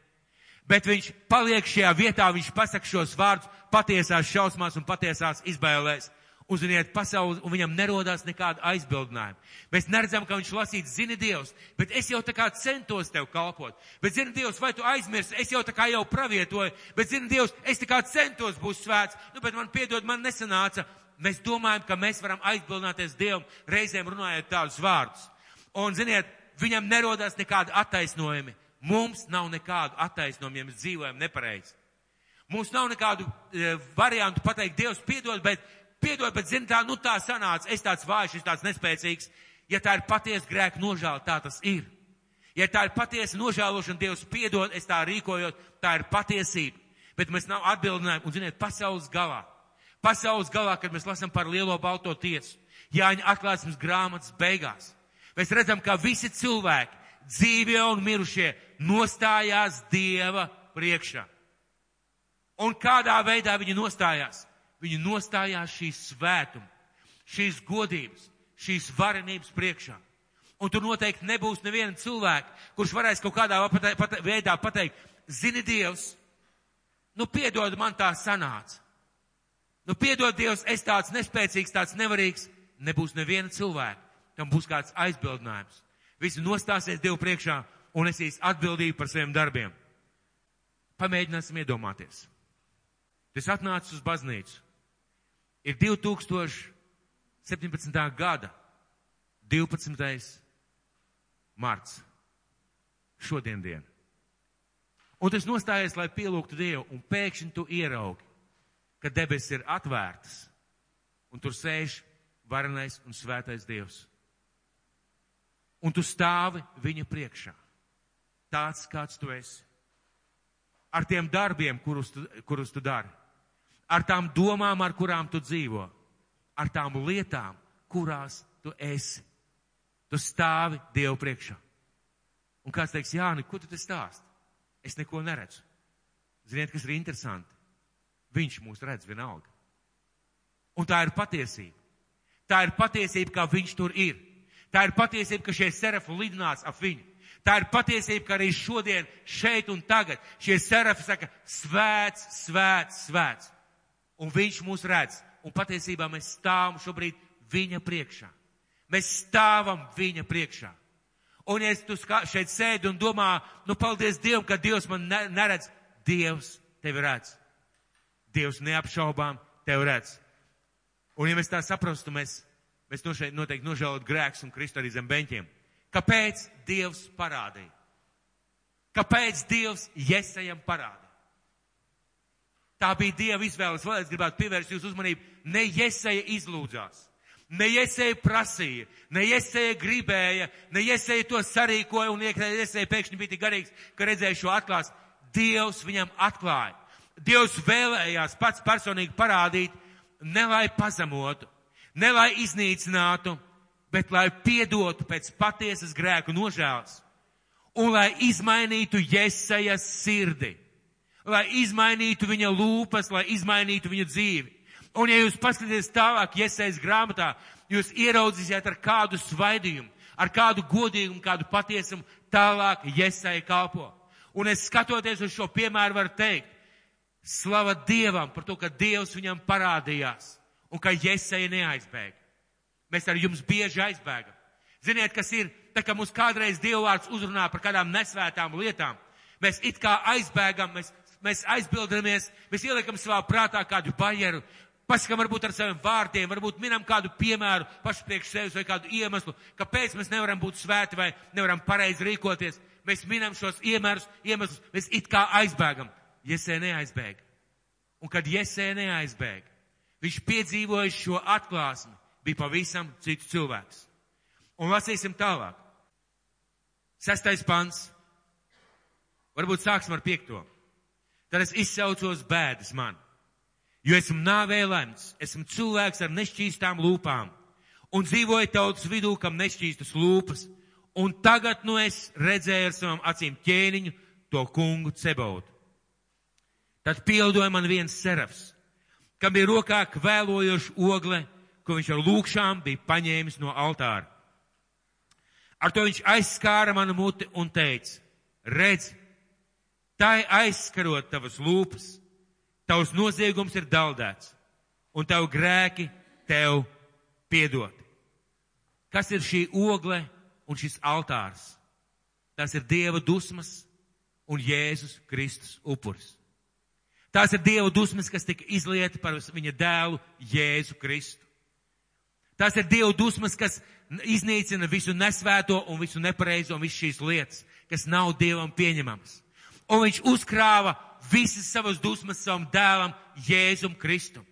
Speaker 1: bet viņš paliek šajā vietā, viņš pasaka šos vārdus patiesās šausmās un patiesās izbēlēs. Uziniet pasauli, un viņam nerodās nekāda aizbildinājuma. Mēs neredzam, ka viņš lasīts, zini Dievs, bet es jau tā kā centos tev kalpot. Bet zini Dievs, vai tu aizmirsti, es jau tā kā jau pravietoju, bet zini Dievs, es tā kā centos būt svēts, nu, bet man piedod, man nesanāca. Mēs domājam, ka mēs varam aizbildināties Dievam, reizēm runājot tādus vārdus. Un, ziniet, viņam nerodās nekāda attaisnojumi. Mums nav nekādu attaisnojumu, ja mēs dzīvojam nepareizi. Mums nav nekādu e, variantu pateikt, Dievs piedod, bet, piedod, bet zin tā, nu tā sanāca, es tāds vājš, es tāds nespēcīgs. Ja tā ir patiesa grēka nožēla, tā tas ir. Ja tā ir patiesa nožēlošana, Dievs piedod, es tā rīkojot, tā ir patiesība. Bet mēs nav atbildinājumi, un ziniet, pasaules galā. Pasaules galā, kad mēs lasām par lielo balto tiesu, Jāņa atklāsmes grāmatas beigās. Mēs redzam, ka visi cilvēki, dzīvie un mirušie, nostājās Dieva priekšā. Un kādā veidā viņi nostājās? Viņi nostājās šīs svētuma, šīs godības, šīs varenības priekšā. Un tur noteikti nebūs neviena cilvēka, kurš varēs kaut kādā veidā pateikt, zini Dievs, nu piedod man tā sanāca. Nu piedod Dievs, es tāds nespēcīgs, tāds nevarīgs. Nebūs neviena cilvēka, tam būs kāds aizbildinājums. Visi nostāsies Dievu priekšā un esīs atbildīgi par saviem darbiem. Pamēģināsim iedomāties. Tas atnācis uz baznīcu. Ir 2017. gada 12. marts. Šodien dien. Un tas nostājies, lai pielūgtu Dievu, un pēkšņi tu ieraugi, ka debesis ir atvērtas, un tur sēž varenais un svētais Dievs. Un tu stāvi viņa priekšā tāds, kāds tu esi. Ar tiem darbiem, kurus tu, kurus tu dari. Ar tām domām, ar kurām tu dzīvo. Ar tām lietām, kurās tu esi. Tu stāvi Dievu priekšā. Un kāds teiks, Jāni, ko tu te stāst? Es neko neredzu. Ziniet, kas ir interesanti? Viņš mūs redz vienalga. Un tā ir patiesība. Tā ir patiesība, kā viņš tur ir. Tā ir patiesība, ka šie serafi lidinās ap viņu. Tā ir patiesība, ka arī šodien, šeit un tagad šie serafi saka, svēts, svēts, svēts. Un viņš mūs redz. Un patiesībā mēs stāvam šobrīd viņa priekšā. Mēs stāvam viņa priekšā. Un ja tu šeit sēdi un domā, nu paldies Dievam, ka Dievs man neredz, Dievs tevi redz. Dievs neapšaubām tev redz. Un ja mēs tā saprastu, mēs, mēs no šeit noteikti nožēlot grēks un kristu arī zem beņķiem. Kāpēc Dievs parādīja? Kāpēc Dievs Jesajam parādīja? Tā bija Dieva izvēles. Vēl es gribētu pievērst jūsu uzmanību. Ne Jesaja izlūdzās. Ne Jesaja prasīja, ne Jesaja gribēja, ne Jesaja to sarīkoja un iekrēja Jesaja pēkšņi bija tik garīgs, ka redzēja šo atklās. Dievs viņam atklāja. Dievs vēlējās pats personīgi parādīt, ne lai pazemotu, ne lai iznīcinātu, bet lai piedotu pēc patiesas grēku nožēlas un lai izmainītu Jesajas sirdi, lai izmainītu viņa lūpas, lai izmainītu viņa dzīvi. Un ja jūs paskatāties tālāk Jesajas grāmatā, jūs ieraudzīsiet ar kādu svaidījumu, ar kādu godīgumu, kādu patiesumu tālāk Jesaja kalpo. Un es skatoties uz šo piemēru varu teikt, slava Dievam par to, ka Dievs viņam parādījās un ka Jesaja neaizbēga. Mēs ar jums bieži aizbēgam. Ziniet, kas ir, tā kā mums kādreiz Dievvvārds uzrunā par kādām nesvētām lietām, mēs it kā aizbēgam, mēs, mēs aizbildamies, mēs ieliekam savā prātā kādu barjeru, pasakam varbūt ar saviem vārdiem, varbūt minam kādu piemēru pašu priekš sevis vai kādu iemeslu, kāpēc mēs nevaram būt svēti vai nevaram pareizi rīkoties. Mēs minam šos iemērus, iemeslus, mēs it kā aizbēgam. Jesē neaizbēga. Un kad Jesē neaizbēga, viņš piedzīvoja šo atklāsmi, bija pavisam cits cilvēks. Un lasīsim tālāk. Sestais pants. Varbūt sāksim ar piekto. Tad es izsaucos bēdas man, jo esmu nāvē lemts, esmu cilvēks ar nešķīstām lūpām un dzīvoju tautas vidū, kam nešķīstas lūpas, un tagad nu es redzēju ar savām acīm ķēniņu to kungu cebautu. Tad pildoja man viens serafs, kam bija rokā kvēlojoša ogle, ko viņš ar lūkšām bija paņēmis no altāra. Ar to viņš aizskāra manu muti un teica, redz, tā ir aizskarot tavas lūpas, tavs noziegums ir daldēts, un tavu grēki tev piedoti. Kas ir šī ogle un šis altārs? Tas ir Dieva dusmas un Jēzus Kristus upuris. Tās ir Dieva dusmas, kas tika izlieta par viņa dēlu Jēzu Kristu. Tās ir Dieva dusmas, kas iznīcina visu nesvēto un visu nepareizo un visu šīs lietas, kas nav Dievam pieņemams. Un viņš uzkrāva visas savas dusmas savam dēlam Jēzum Kristum.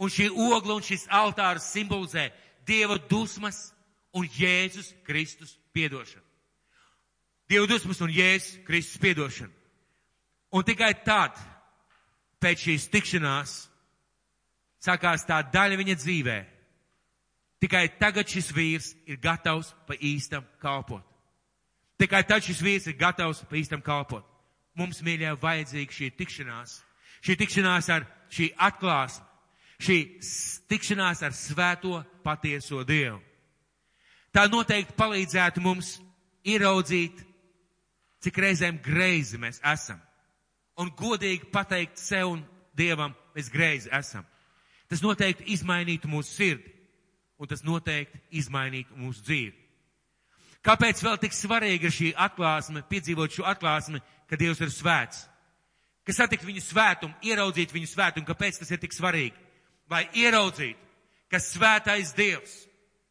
Speaker 1: Un šī ogla un šis altārs simbolizē Dieva dusmas un Jēzus Kristus piedošanu. Dieva dusmas un Jēzus Kristus piedošanu. Un tikai tad, pēc šīs tikšanās, sākās tā daļa viņa dzīvē, Tikai tagad šis vīrs ir gatavs pa īstam kalpot. Tikai tad šis vīrs ir gatavs pa īstam kalpot. Mums, mīļā, vajadzīga šī tikšanās. Šī tikšanās ar šī atklāsme. Šī tikšanās ar svēto patieso Dievu. Tā noteikti palīdzētu mums ieraudzīt, cik reizēm greizi mēs esam. Un godīgi pateikt sev un Dievam, mēs greizi esam. Tas noteikti izmainītu mūsu sirdi un tas noteikti izmainītu mūsu dzīvi. Kāpēc vēl tik svarīga ir šī atklāsme, piedzīvot šo atklāsmi, ka Dievs ir svēts? Ka satikt viņu svētumu, ieraudzīt viņu svētumu, kāpēc tas ir tik svarīgi? Lai ieraudzītu, ka svētais Dievs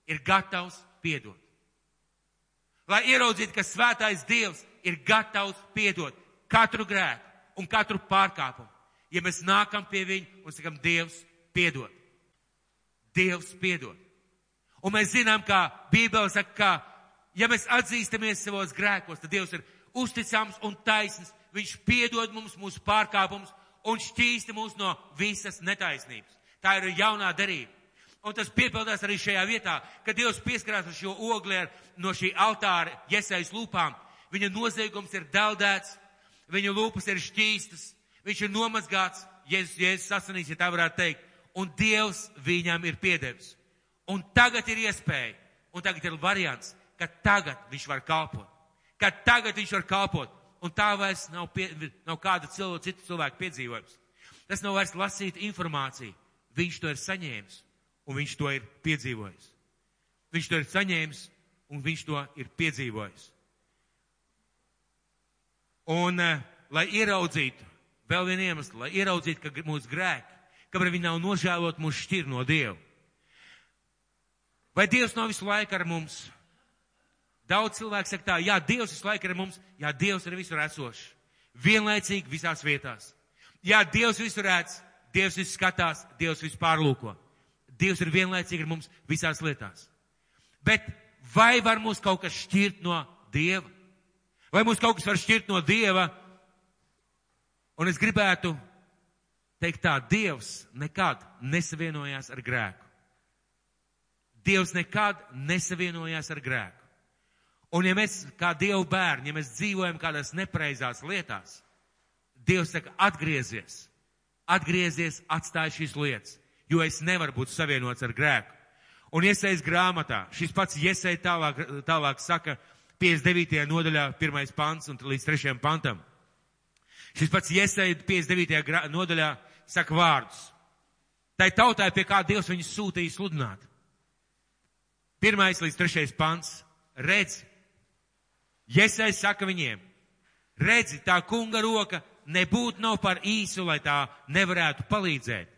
Speaker 1: ir gatavs piedot. Lai ieraudzītu, ka svētais Dievs ir gatavs piedot katru grēku un katru pārkāpumu. Ja mēs nākam pie viņa un sakam, Dievs piedod. Dievs piedod. Un mēs zinām, ka Bībele saka, ka, ja mēs atzīstamies savos grēkos, tad Dievs ir uzticams un taisns. Viņš piedod mums mūsu pārkāpumus un šķīsti mūs no visas netaisnības. Tā ir jaunā derība. Un tas piepildās arī šajā vietā, kad Dievs pieskarās ar šo ogli ar, no šī altāra iesaist lūpām. Viņa noziegums ir daudēts, viņa lūpas ir šķīstas, viņš ir nomazgāts, Jēzus, Jēzus sasanīs, ja tā varētu teikt, un Dievs viņam ir piedevis. Un tagad ir iespēja, un tagad ir variants, ka tagad viņš var kalpot. Ka tagad viņš var kalpot. Un tā vairs nav, pie, nav kāda cilvēka, citu cilvēku piedzīvojums. Tas nav vairs lasīt informāciju. Viņš to ir saņēmis, un viņš to ir piedzīvojis. Viņš to ir saņēmis, un viņš to ir piedzīvojis. Un, uh, lai ieraudzītu vēl vienu iemeslu, lai ieraudzītu, ka mūsu grēki, kamēr viņi nav nožēlot, mūs šķir no Dieva. Vai Dievs nav visu laiku ar mums? Daudz cilvēku saka tā, jā, Dievs visu laiku ir ar mums, jā, Dievs ir visur esošs. Vienlaicīgi visās vietās. Jā, Dievs visur redz, Dievs visu skatās, Dievs visu pārlūko. Dievs ir vienlaicīgi ar mums visās lietās. Bet vai var mūs kaut kas šķirt no Dieva? Vai mūs kaut kas var šķirt no Dieva? Un es gribētu teikt tā, Dievs nekad nesavienojās ar grēku. Dievs nekad nesavienojās ar grēku. Un ja mēs kā Dievu bērni, ja mēs dzīvojam kādās nepreizās lietās, Dievs saka, atgriezies, atgriezies, atstāj šīs lietas, jo es nevaru būt savienots ar grēku. Un iesaist grāmatā, šis pats iesai tālāk, tālāk saka, 59. nodaļā, pirmais pants un līdz trešajam pantam. Šis pats iesai 59. nodaļā saka vārdus. Tai tautai, pie kā Dievs viņus sūtīja sludināt. Pirmais līdz trešais pants. Redz, Iesai saka viņiem, redzi, tā kunga roka nebūtu nav par īsu, lai tā nevarētu palīdzēt.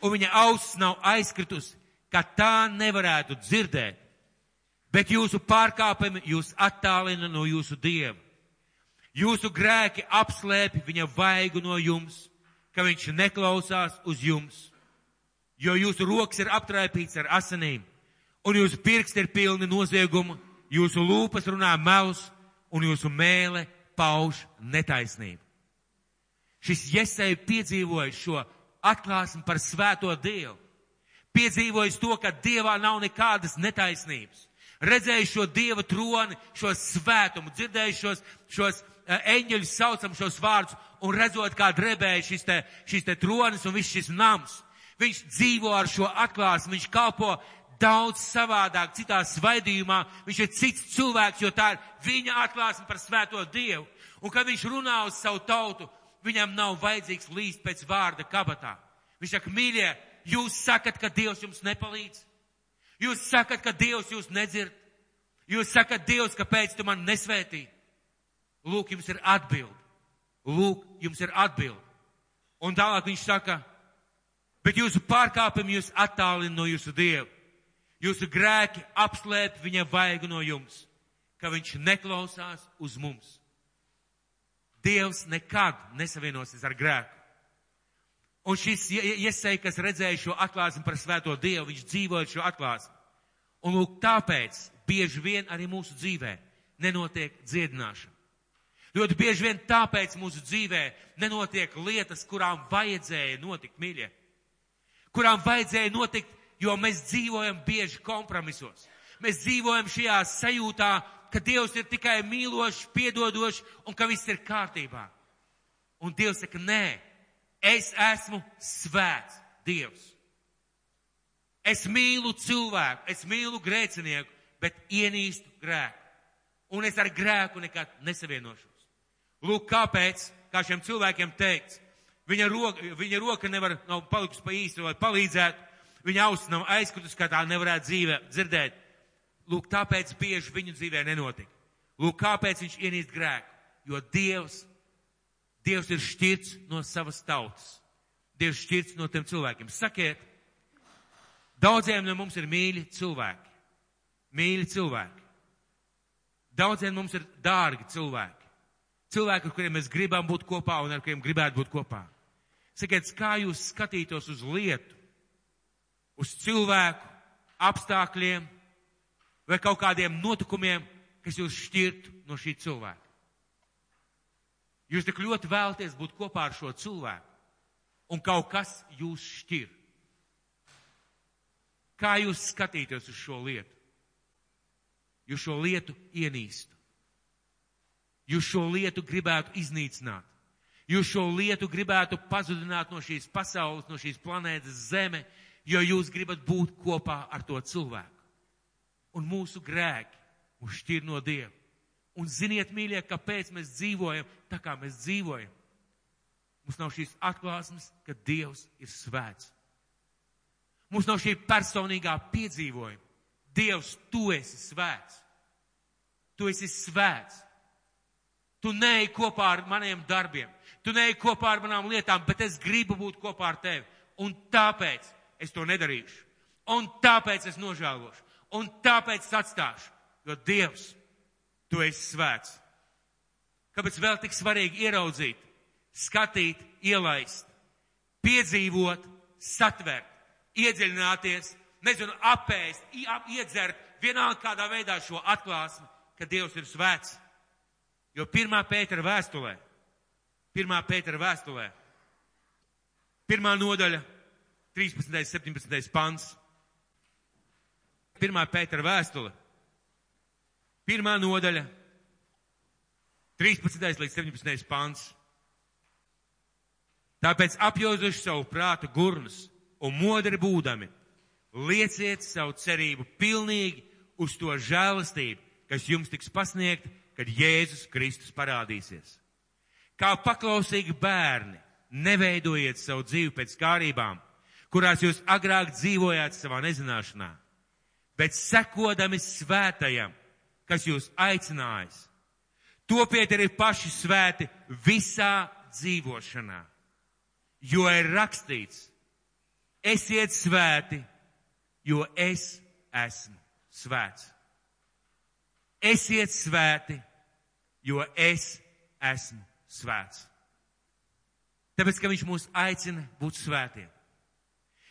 Speaker 1: Un viņa auss nav aizkritus, ka tā nevarētu dzirdēt. Bet jūsu pārkāpumi jūs attālina no jūsu dieva. Jūsu grēki apslēpj viņa vaigu no jums, ka viņš neklausās uz jums. Jo jūsu rokas ir aptraipīts ar asinīm, un jūsu pirksti ir pilni nozieguma, jūsu lūpas runā melus, un jūsu mēle pauž netaisnību. Šis Jesai piedzīvojis šo atklāsmi par svēto Dievu. Piedzīvojis to, ka Dievā nav nekādas netaisnības. Redzējis šo Dieva troni, šo svētumu, dzirdējis šos, šos eņģeļus saucam šos vārdus un redzot, kā drebēja šis te, šis te tronis un viss šis nams. Viņš dzīvo ar šo atklāsmi, viņš kalpo daudz savādāk, citā svaidījumā. Viņš ir cits cilvēks, jo tā ir viņa atklāsme par svēto Dievu. Un kad viņš runā uz savu tautu, viņam nav vajadzīgs līst pēc vārda kabatā. Viņš saka, mīļie, jūs sakat, ka Dievs jums nepalīdz. Jūs sakat, ka Dievs jūs nedzird. Jūs sakat, Dievs, kāpēc tu man nesvētī? Lūk, jums ir atbildi. Lūk, jums ir atbildi. Un tālāk viņš saka, bet jūsu pārkāpumi jūs attālina no jūsu Dievu. Jūsu grēki apslēp viņa vaigu no jums, ka viņš neklausās uz mums. Dievs nekad nesavienosies ar grēku. Un šis iesai, kas redzēja šo atklāsmi par svēto Dievu, viņš dzīvoja šo atklāsmi. Un lūk, tāpēc bieži vien arī mūsu dzīvē nenotiek dziedināšana. Ļoti bieži vien tāpēc mūsu dzīvē nenotiek lietas, kurām vajadzēja notikt, mīļie. Kurām vajadzēja notikt jo mēs dzīvojam bieži kompromisos. Mēs dzīvojam šajā sajūtā, ka Dievs ir tikai mīlošs, piedodošs un ka viss ir kārtībā. Un Dievs saka, nē, es esmu svēts Dievs. Es mīlu cilvēku, es mīlu grēcinieku, bet ienīstu grēku. Un es ar grēku nekad nesavienošos. Lūk, kāpēc, kā šiem cilvēkiem teikts, viņa roka, viņa roka nevar, nav palikusi pa īstu, lai palīdzētu, viņa auss nav aizkritus, kā tā nevarētu dzīvē dzirdēt. Lūk, tāpēc bieži viņu dzīvē nenotika. Lūk, kāpēc viņš ienīst grēku. Jo Dievs, Dievs ir šķirts no savas tautas. Dievs šķirts no tiem cilvēkiem. Sakiet, daudziem no mums ir mīļi cilvēki. Mīļi cilvēki. Daudziem mums ir dārgi cilvēki. Cilvēki, ar kuriem mēs gribam būt kopā un ar kuriem gribētu būt kopā. Sakiet, kā jūs skatītos uz lietu, uz cilvēku, apstākļiem vai kaut kādiem notikumiem, kas jūs šķirtu no šī cilvēka. Jūs tik ļoti vēlaties būt kopā ar šo cilvēku, un kaut kas jūs šķir. Kā jūs skatīties uz šo lietu? Jūs šo lietu ienīstu. Jūs šo lietu gribētu iznīcināt. Jūs šo lietu gribētu pazudināt no šīs pasaules, no šīs planētas Zeme, jo jūs gribat būt kopā ar to cilvēku. Un mūsu grēki mūs šķir no Dieva. Un ziniet, mīļie, kāpēc mēs dzīvojam tā, kā mēs dzīvojam. Mums nav šīs atklāsmes, ka Dievs ir svēts. Mums nav šī personīgā piedzīvojuma. Dievs, tu esi svēts. Tu esi svēts. Tu neej kopā ar maniem darbiem, tu neej kopā ar manām lietām, bet es gribu būt kopā ar tevi. Un tāpēc es to nedarīšu. Un tāpēc es nožēlošu. Un tāpēc es atstāšu. Jo Dievs, tu esi svēts. Kāpēc vēl tik svarīgi ieraudzīt, skatīt, ielaist, piedzīvot, satvert, iedziļināties, nezinu, apēst, iedzert, vienalga kādā veidā šo atklāsmi, ka Dievs ir svēts. Jo pirmā Pētera vēstulē, pirmā Pētera vēstulē, pirmā nodaļa, 13. 17. pants, pirmā Pētera vēstule, pirmā nodaļa, 13. līdz 17. pants. Tāpēc apjozuši savu prātu gurnus un modri būdami, lieciet savu cerību pilnīgi uz to žēlastību, kas jums tiks pasniegt, kad Jēzus Kristus parādīsies. Kā paklausīgi bērni, neveidojiet savu dzīvi pēc kārībām, kurās jūs agrāk dzīvojāt savā nezināšanā, bet sekodami svētajam, kas jūs aicinājis. Topiet arī paši svēti visā dzīvošanā, jo ir rakstīts, esiet svēti, jo es esmu svēts. Esiet svēti, jo es esmu svēts. Tāpēc, ka viņš mūs aicina būt svētiem.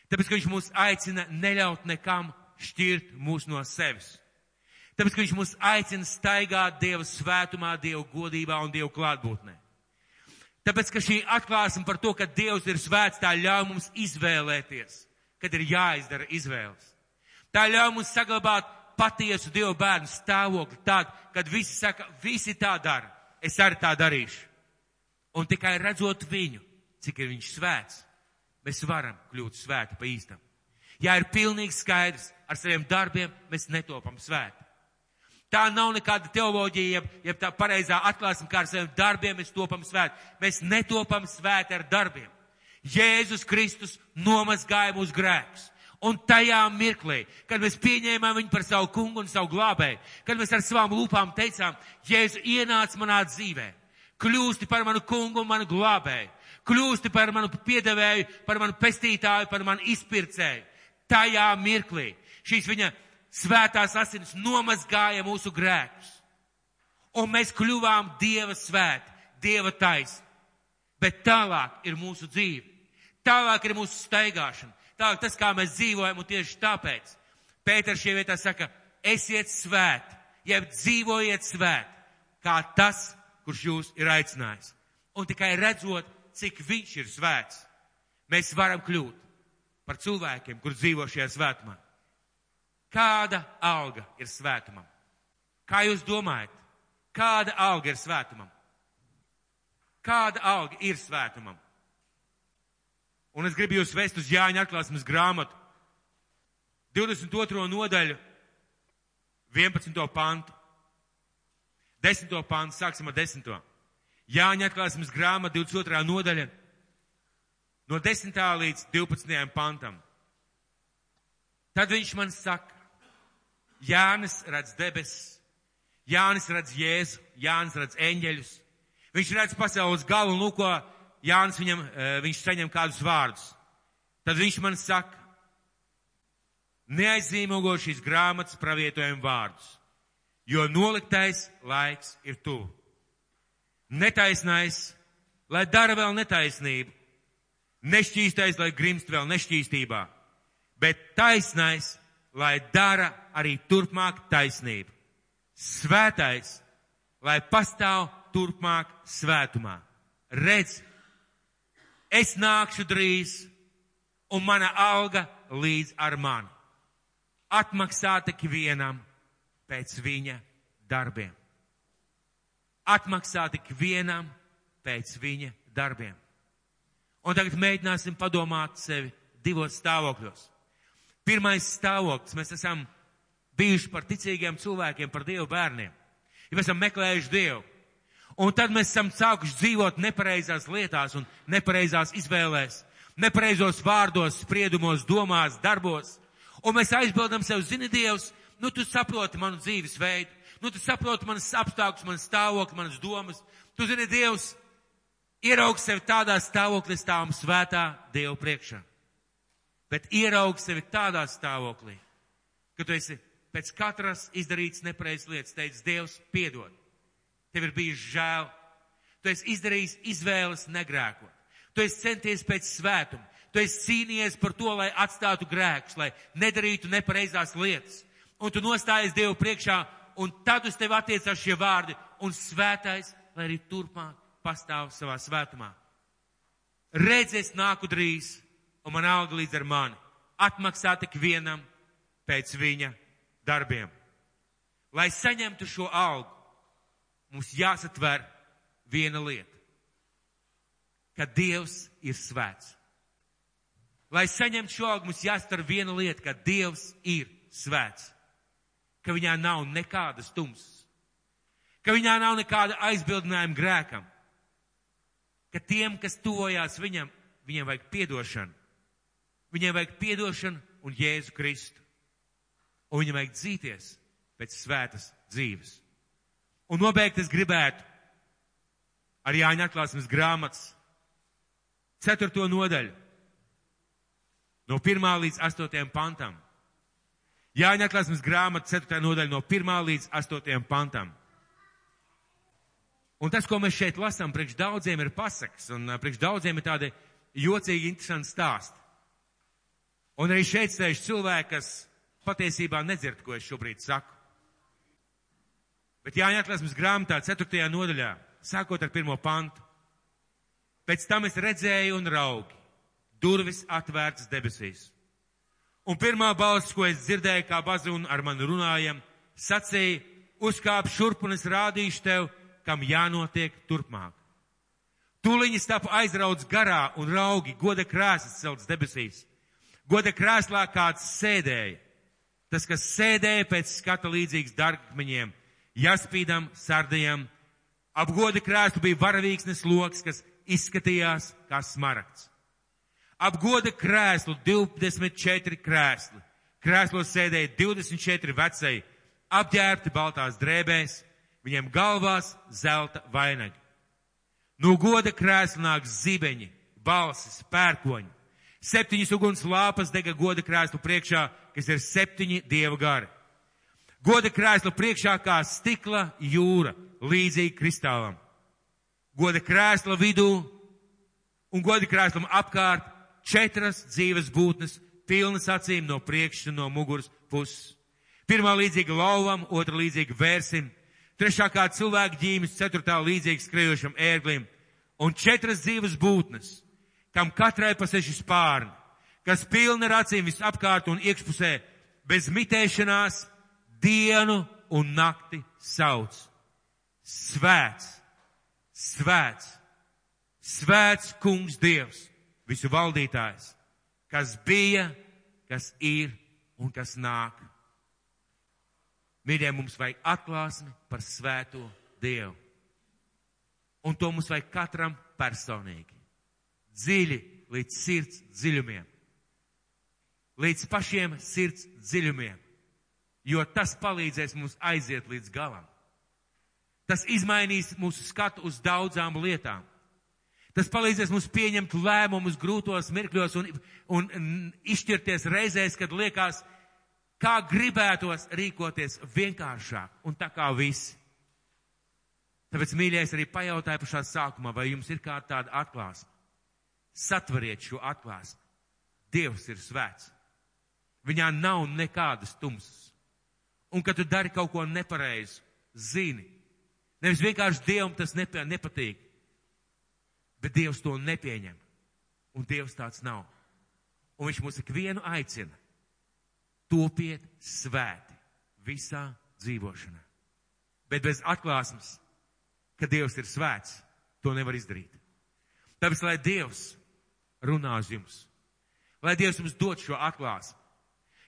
Speaker 1: Tāpēc, ka viņš mūs aicina neļaut nekam šķirt mūs no sevis. Tāpēc, ka viņš mūs aicina staigāt Dieva svētumā, Dieva godībā un Dieva klātbūtnē. Tāpēc, ka šī atklāsme par to, ka Dievs ir svēts, tā ļauj mums izvēlēties, kad ir jāizdara izvēles. Tā ļauj mums saglabāt patiesu Dieva bērnu stāvokli tādu, kad visi saka, visi tā dara, es arī tā darīšu. Un tikai redzot viņu, cik ir viņš svēts, mēs varam kļūt svēti pa īstam. Ja ir pilnīgi skaidrs, ar saviem darbiem mēs netopam svēti. Tā nav nekāda teoloģija, jeb, jeb tā pareizā atklāsme, kā ar saviem darbiem mēs topam svēti. Mēs netopam svēti ar darbiem. Jēzus Kristus nomazgāja mūsu grēkus. Un tajā mirklī, kad mēs pieņēmām viņu par savu kungu un savu glābēju, kad mēs ar savām lūpām teicām, Jēzu ienāc manā dzīvē, kļūsti par manu kungu un manu glābēju, kļūsti par manu piedevēju, par manu pestītāju, par manu izpircēju. Tajā mirklī šīs viņa svētās asinis nomazgāja mūsu grēkus. Un mēs kļuvām Dieva svēti, Dieva taisni. Bet tālāk ir mūsu dzīve. Tālāk ir mūsu staigāšana tā, tas, kā mēs dzīvojam, un tieši tāpēc Pēters šie vietā saka, esiet svēti, jeb dzīvojiet svēti, kā tas, kurš jūs ir aicinājis. Un tikai redzot, cik viņš ir svēts, mēs varam kļūt par cilvēkiem, kur dzīvo šajā svētumā. Kāda alga ir svētumam? Kā jūs domājat? Kāda alga ir svētumam? Kāda alga ir svētumam? Un es gribu jūs vest uz Jāņa atklāsmes grāmatu. 22. nodaļu, 11. pantu. 10. pantu, sāksim ar 10. Jāņa atklāsmes grāmata, 22. nodaļa, no 10. līdz 12. pantam. Tad viņš man saka, Jānis redz debesis, Jānis redz Jēzu, Jānis redz eņģeļus. Viņš redz pasaules galu un lūko Jānis viņam, eh, viņš saņem kādus vārdus. Tad viņš man saka, neaizīmogo šīs grāmatas pravietojumu vārdus, jo noliktais laiks ir tuvu. Netaisnais, lai dara vēl netaisnību, nešķīstais, lai grimst vēl nešķīstībā, bet taisnais, lai dara arī turpmāk taisnību. Svētais, lai pastāv turpmāk svētumā. Redz, es nākšu drīz, un mana alga līdz ar mani. Atmaksāt ikvienam pēc viņa darbiem. Atmaksāt ikvienam pēc viņa darbiem. Un tagad mēģināsim padomāt sevi divos stāvokļos. Pirmais stāvoklis, mēs esam bijuši par ticīgiem cilvēkiem, par Dievu bērniem. Ja mēs esam meklējuši Dievu, Un tad mēs esam sākuši dzīvot nepareizās lietās un nepareizās izvēlēs, nepareizos vārdos, spriedumos, domās, darbos. Un mēs aizbildam sev, zini, Dievs, nu tu saproti manu dzīves veidu, Nu, tu saproti manas apstākļus, manas stāvokli, manas domas. Tu zini, Dievs ieraug sevi tādā stāvoklī stāvam svētā Dieva priekšā. Bet ieraug sevi tādā stāvoklī, ka tu esi pēc katras izdarītas nepareizas lietas teicis, Dievs, piedod. Tev ir bijis žēl. Tu esi izdarījis izvēles negrēkot. Tu esi centies pēc svētuma. Tu esi cīnījies par to, lai atstātu grēkus, lai nedarītu nepareizās lietas. Un tu nostājies Dievu priekšā, un tad uz tevi attiecās šie vārdi, un svētais, lai arī turpmāk pastāv savā svētumā. Redz, es nāku drīz, un man alga līdz ar mani. Atmaksā tik vienam pēc viņa darbiem. Lai saņemtu šo algu, mums jāsatver viena lieta ka Dievs ir svēts. Lai saņemtu šo algu, mums jāstar viena lieta, ka Dievs ir svēts. Ka viņā nav nekādas tumsas. Ka viņā nav nekāda aizbildinājuma grēkam. Ka tiem, kas tuvojās viņam, viņiem vajag piedošanu. Viņiem vajag piedošanu un Jēzu Kristu. Un viņam vajag dzīties pēc svētas dzīves. Un nobeigt es gribētu ar Jāņa atklāsmes grāmatas ceturto nodaļu. No pirmā līdz astotajam pantam. Jāņa atklāsmes grāmata ceturtā nodaļa no pirmā līdz astotajam pantam. Un tas, ko mēs šeit lasām, priekš daudziem ir pasakas, un priekš daudziem ir tādi jocīgi, interesanti stāsti. Un arī šeit sēž cilvēki, kas patiesībā nedzird, ko es šobrīd saku. Bet Jāņa atklāsmes grāmatā ceturtajā nodaļā, sākot ar pirmo pantu. Pēc tam es redzēju un raugi. Durvis atvērtas debesīs. Un pirmā balss, ko es dzirdēju, kā bazūna ar mani runājam, sacīja, uzkāp šurp un es rādīšu tev, kam jānotiek turpmāk. Tūliņi tapu aizrauds garā un raugi, goda krēsls celts debesīs. Goda krēslā kāds sēdēja. Tas, kas sēdēja pēc skata līdzīgs dargakmeņiem, jaspīdam, sardajam, ap goda krēslu bija varavīksnes loks, kas izskatījās kā smaragds. Ap goda krēslu 24 krēsli. Krēslos sēdēja 24 vecai, apģērbti baltās drēbēs, viņiem galvās zelta vainagi. No goda krēsla nāk zibeņi, balsis, pērkoņi. Septiņas uguns lāpas dega goda krēslu priekšā, kas ir septiņi dieva gari. Goda krēslu priekšā kā stikla jūra, līdzīgi kristālam goda krēsla vidū un goda krēslam apkārt četras dzīves būtnes, pilnas acīm no priekšas un no muguras puses. Pirmā līdzīga lauvam, otra līdzīga vērsim, trešā kā cilvēka ģīmes, ceturtā līdzīga skrejošam ērglim un četras dzīves būtnes, kam katrai pa seši spārni, kas pilna ar acīm visapkārt un iekšpusē, bez mitēšanās, dienu un nakti sauc. Svēts svēts, svēts kungs Dievs, visu valdītājs, kas bija, kas ir un kas nāk. Mīļie, mums vajag atklāsmi par svēto Dievu. Un to mums vajag katram personīgi. Dziļi līdz sirds dziļumiem. Līdz pašiem sirds dziļumiem. Jo tas palīdzēs mums aiziet līdz galam. Tas izmainīs mūsu skatu uz daudzām lietām. Tas palīdzēs mums pieņemt lēmumus grūtos mirkļos un, un, un izšķirties reizēs, kad liekas, kā gribētos rīkoties vienkāršāk un tā kā visi. Tāpēc, mīļais, arī pajautāju pašā sākumā, vai jums ir kāda tāda atklāsme. Satveriet šo atklāsmi. Dievs ir svēts. Viņā nav nekādas tumsas. Un, kad tu dari kaut ko nepareizu, zini, Nevis vienkārši Dievam tas nepatīk, bet Dievs to nepieņem. Un Dievs tāds nav. Un Viņš mūs ikvienu aicina. Topiet svēti visā dzīvošanā. Bet bez atklāsmes, ka Dievs ir svēts, to nevar izdarīt. Tāpēc, lai Dievs runā uz jums, lai Dievs jums dod šo atklāsmi,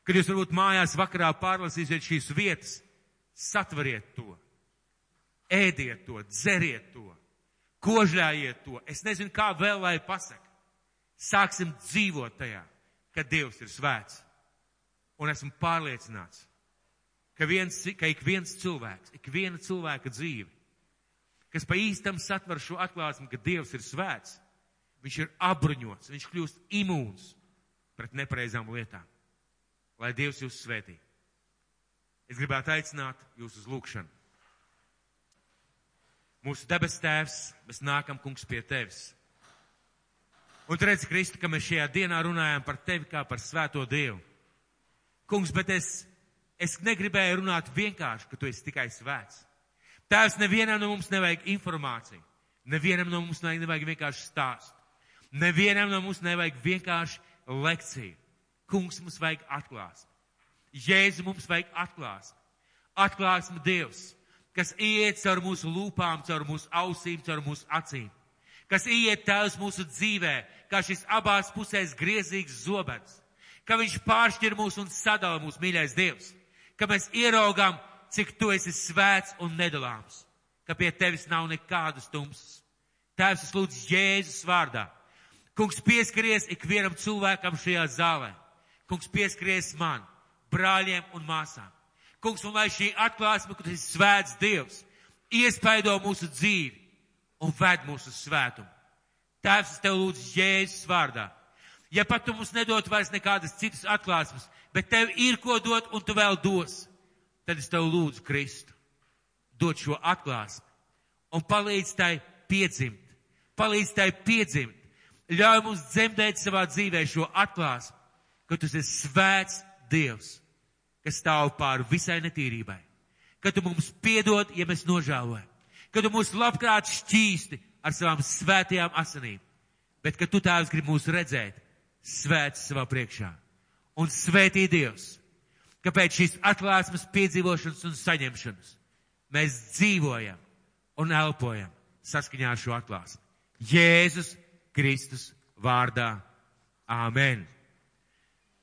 Speaker 1: kad jūs varbūt mājās vakarā pārlasīsiet šīs vietas, satveriet to ēdiet to, dzeriet to, kožļājiet to. Es nezinu, kā vēl lai pasaka. Sāksim dzīvot tajā, ka Dievs ir svēts. Un esmu pārliecināts, ka, viens, ka ik viens cilvēks, ik viena cilvēka dzīve, kas pa īstam satver šo atklāsmi, ka Dievs ir svēts, viņš ir apbruņots, viņš kļūst imūns pret nepareizām lietām. Lai Dievs jūs svētī. Es gribētu aicināt jūs uz lūgšanu. Mūsu debes tēvs, mēs nākam, kungs, pie tevis. Un tu redzi, Kristi, ka mēs šajā dienā runājam par tevi kā par svēto Dievu. Kungs, bet es, es negribēju runāt vienkārši, ka tu esi tikai svēts. Tēvs, nevienam no mums nevajag informāciju. Nevienam no mums nevajag vienkārši stāstu. Nevienam no mums nevajag vienkārši lekciju. Kungs mums vajag atklāsmi. Jēzu mums vajag atklāsmi. Atklāsmi Dievs, kas iet caur mūsu lūpām, caur mūsu ausīm, caur mūsu acīm. Kas iet tēvs mūsu dzīvē, kā šis abās pusēs griezīgs zobens. Ka viņš pāršķir mūs un sadala mūsu mīļais Dievs. Ka mēs ieraugām, cik tu esi svēts un nedalāms. Ka pie tevis nav nekādas tumsas. Tēvs, es lūdzu Jēzus vārdā. Kungs pieskaries ikvienam cilvēkam šajā zālē. Kungs pieskaries man brāļiem un māsām. Kungs, un lai šī atklāsme, ka tas ir svēts Dievs, iespaido mūsu dzīvi un ved mūsu svētumu. Tēvs, es tev lūdzu Jēzus vārdā. Ja pat tu mums nedod vairs nekādas citas atklāsmes, bet tev ir ko dot un tu vēl dos, tad es tev lūdzu Kristu. Dod šo atklāsmi un palīdz tai piedzimt. Palīdz tai piedzimt. Ļauj mums dzemdēt savā dzīvē šo atklāsmi, ka tu esi svēts Dievs kas stāv pāri visai netīrībai. Kad tu mums piedod, ja mēs nožēlojam. Kad tu mūs labprāt šķīsti ar savām svētajām asinīm. Bet, kad tu tēvs grib mūs redzēt, svēts savā priekšā. Un svētī Dievs, ka pēc šīs atklāsmes piedzīvošanas un saņemšanas mēs dzīvojam un elpojam saskaņā ar šo atklāsmi. Jēzus Kristus vārdā. Āmen!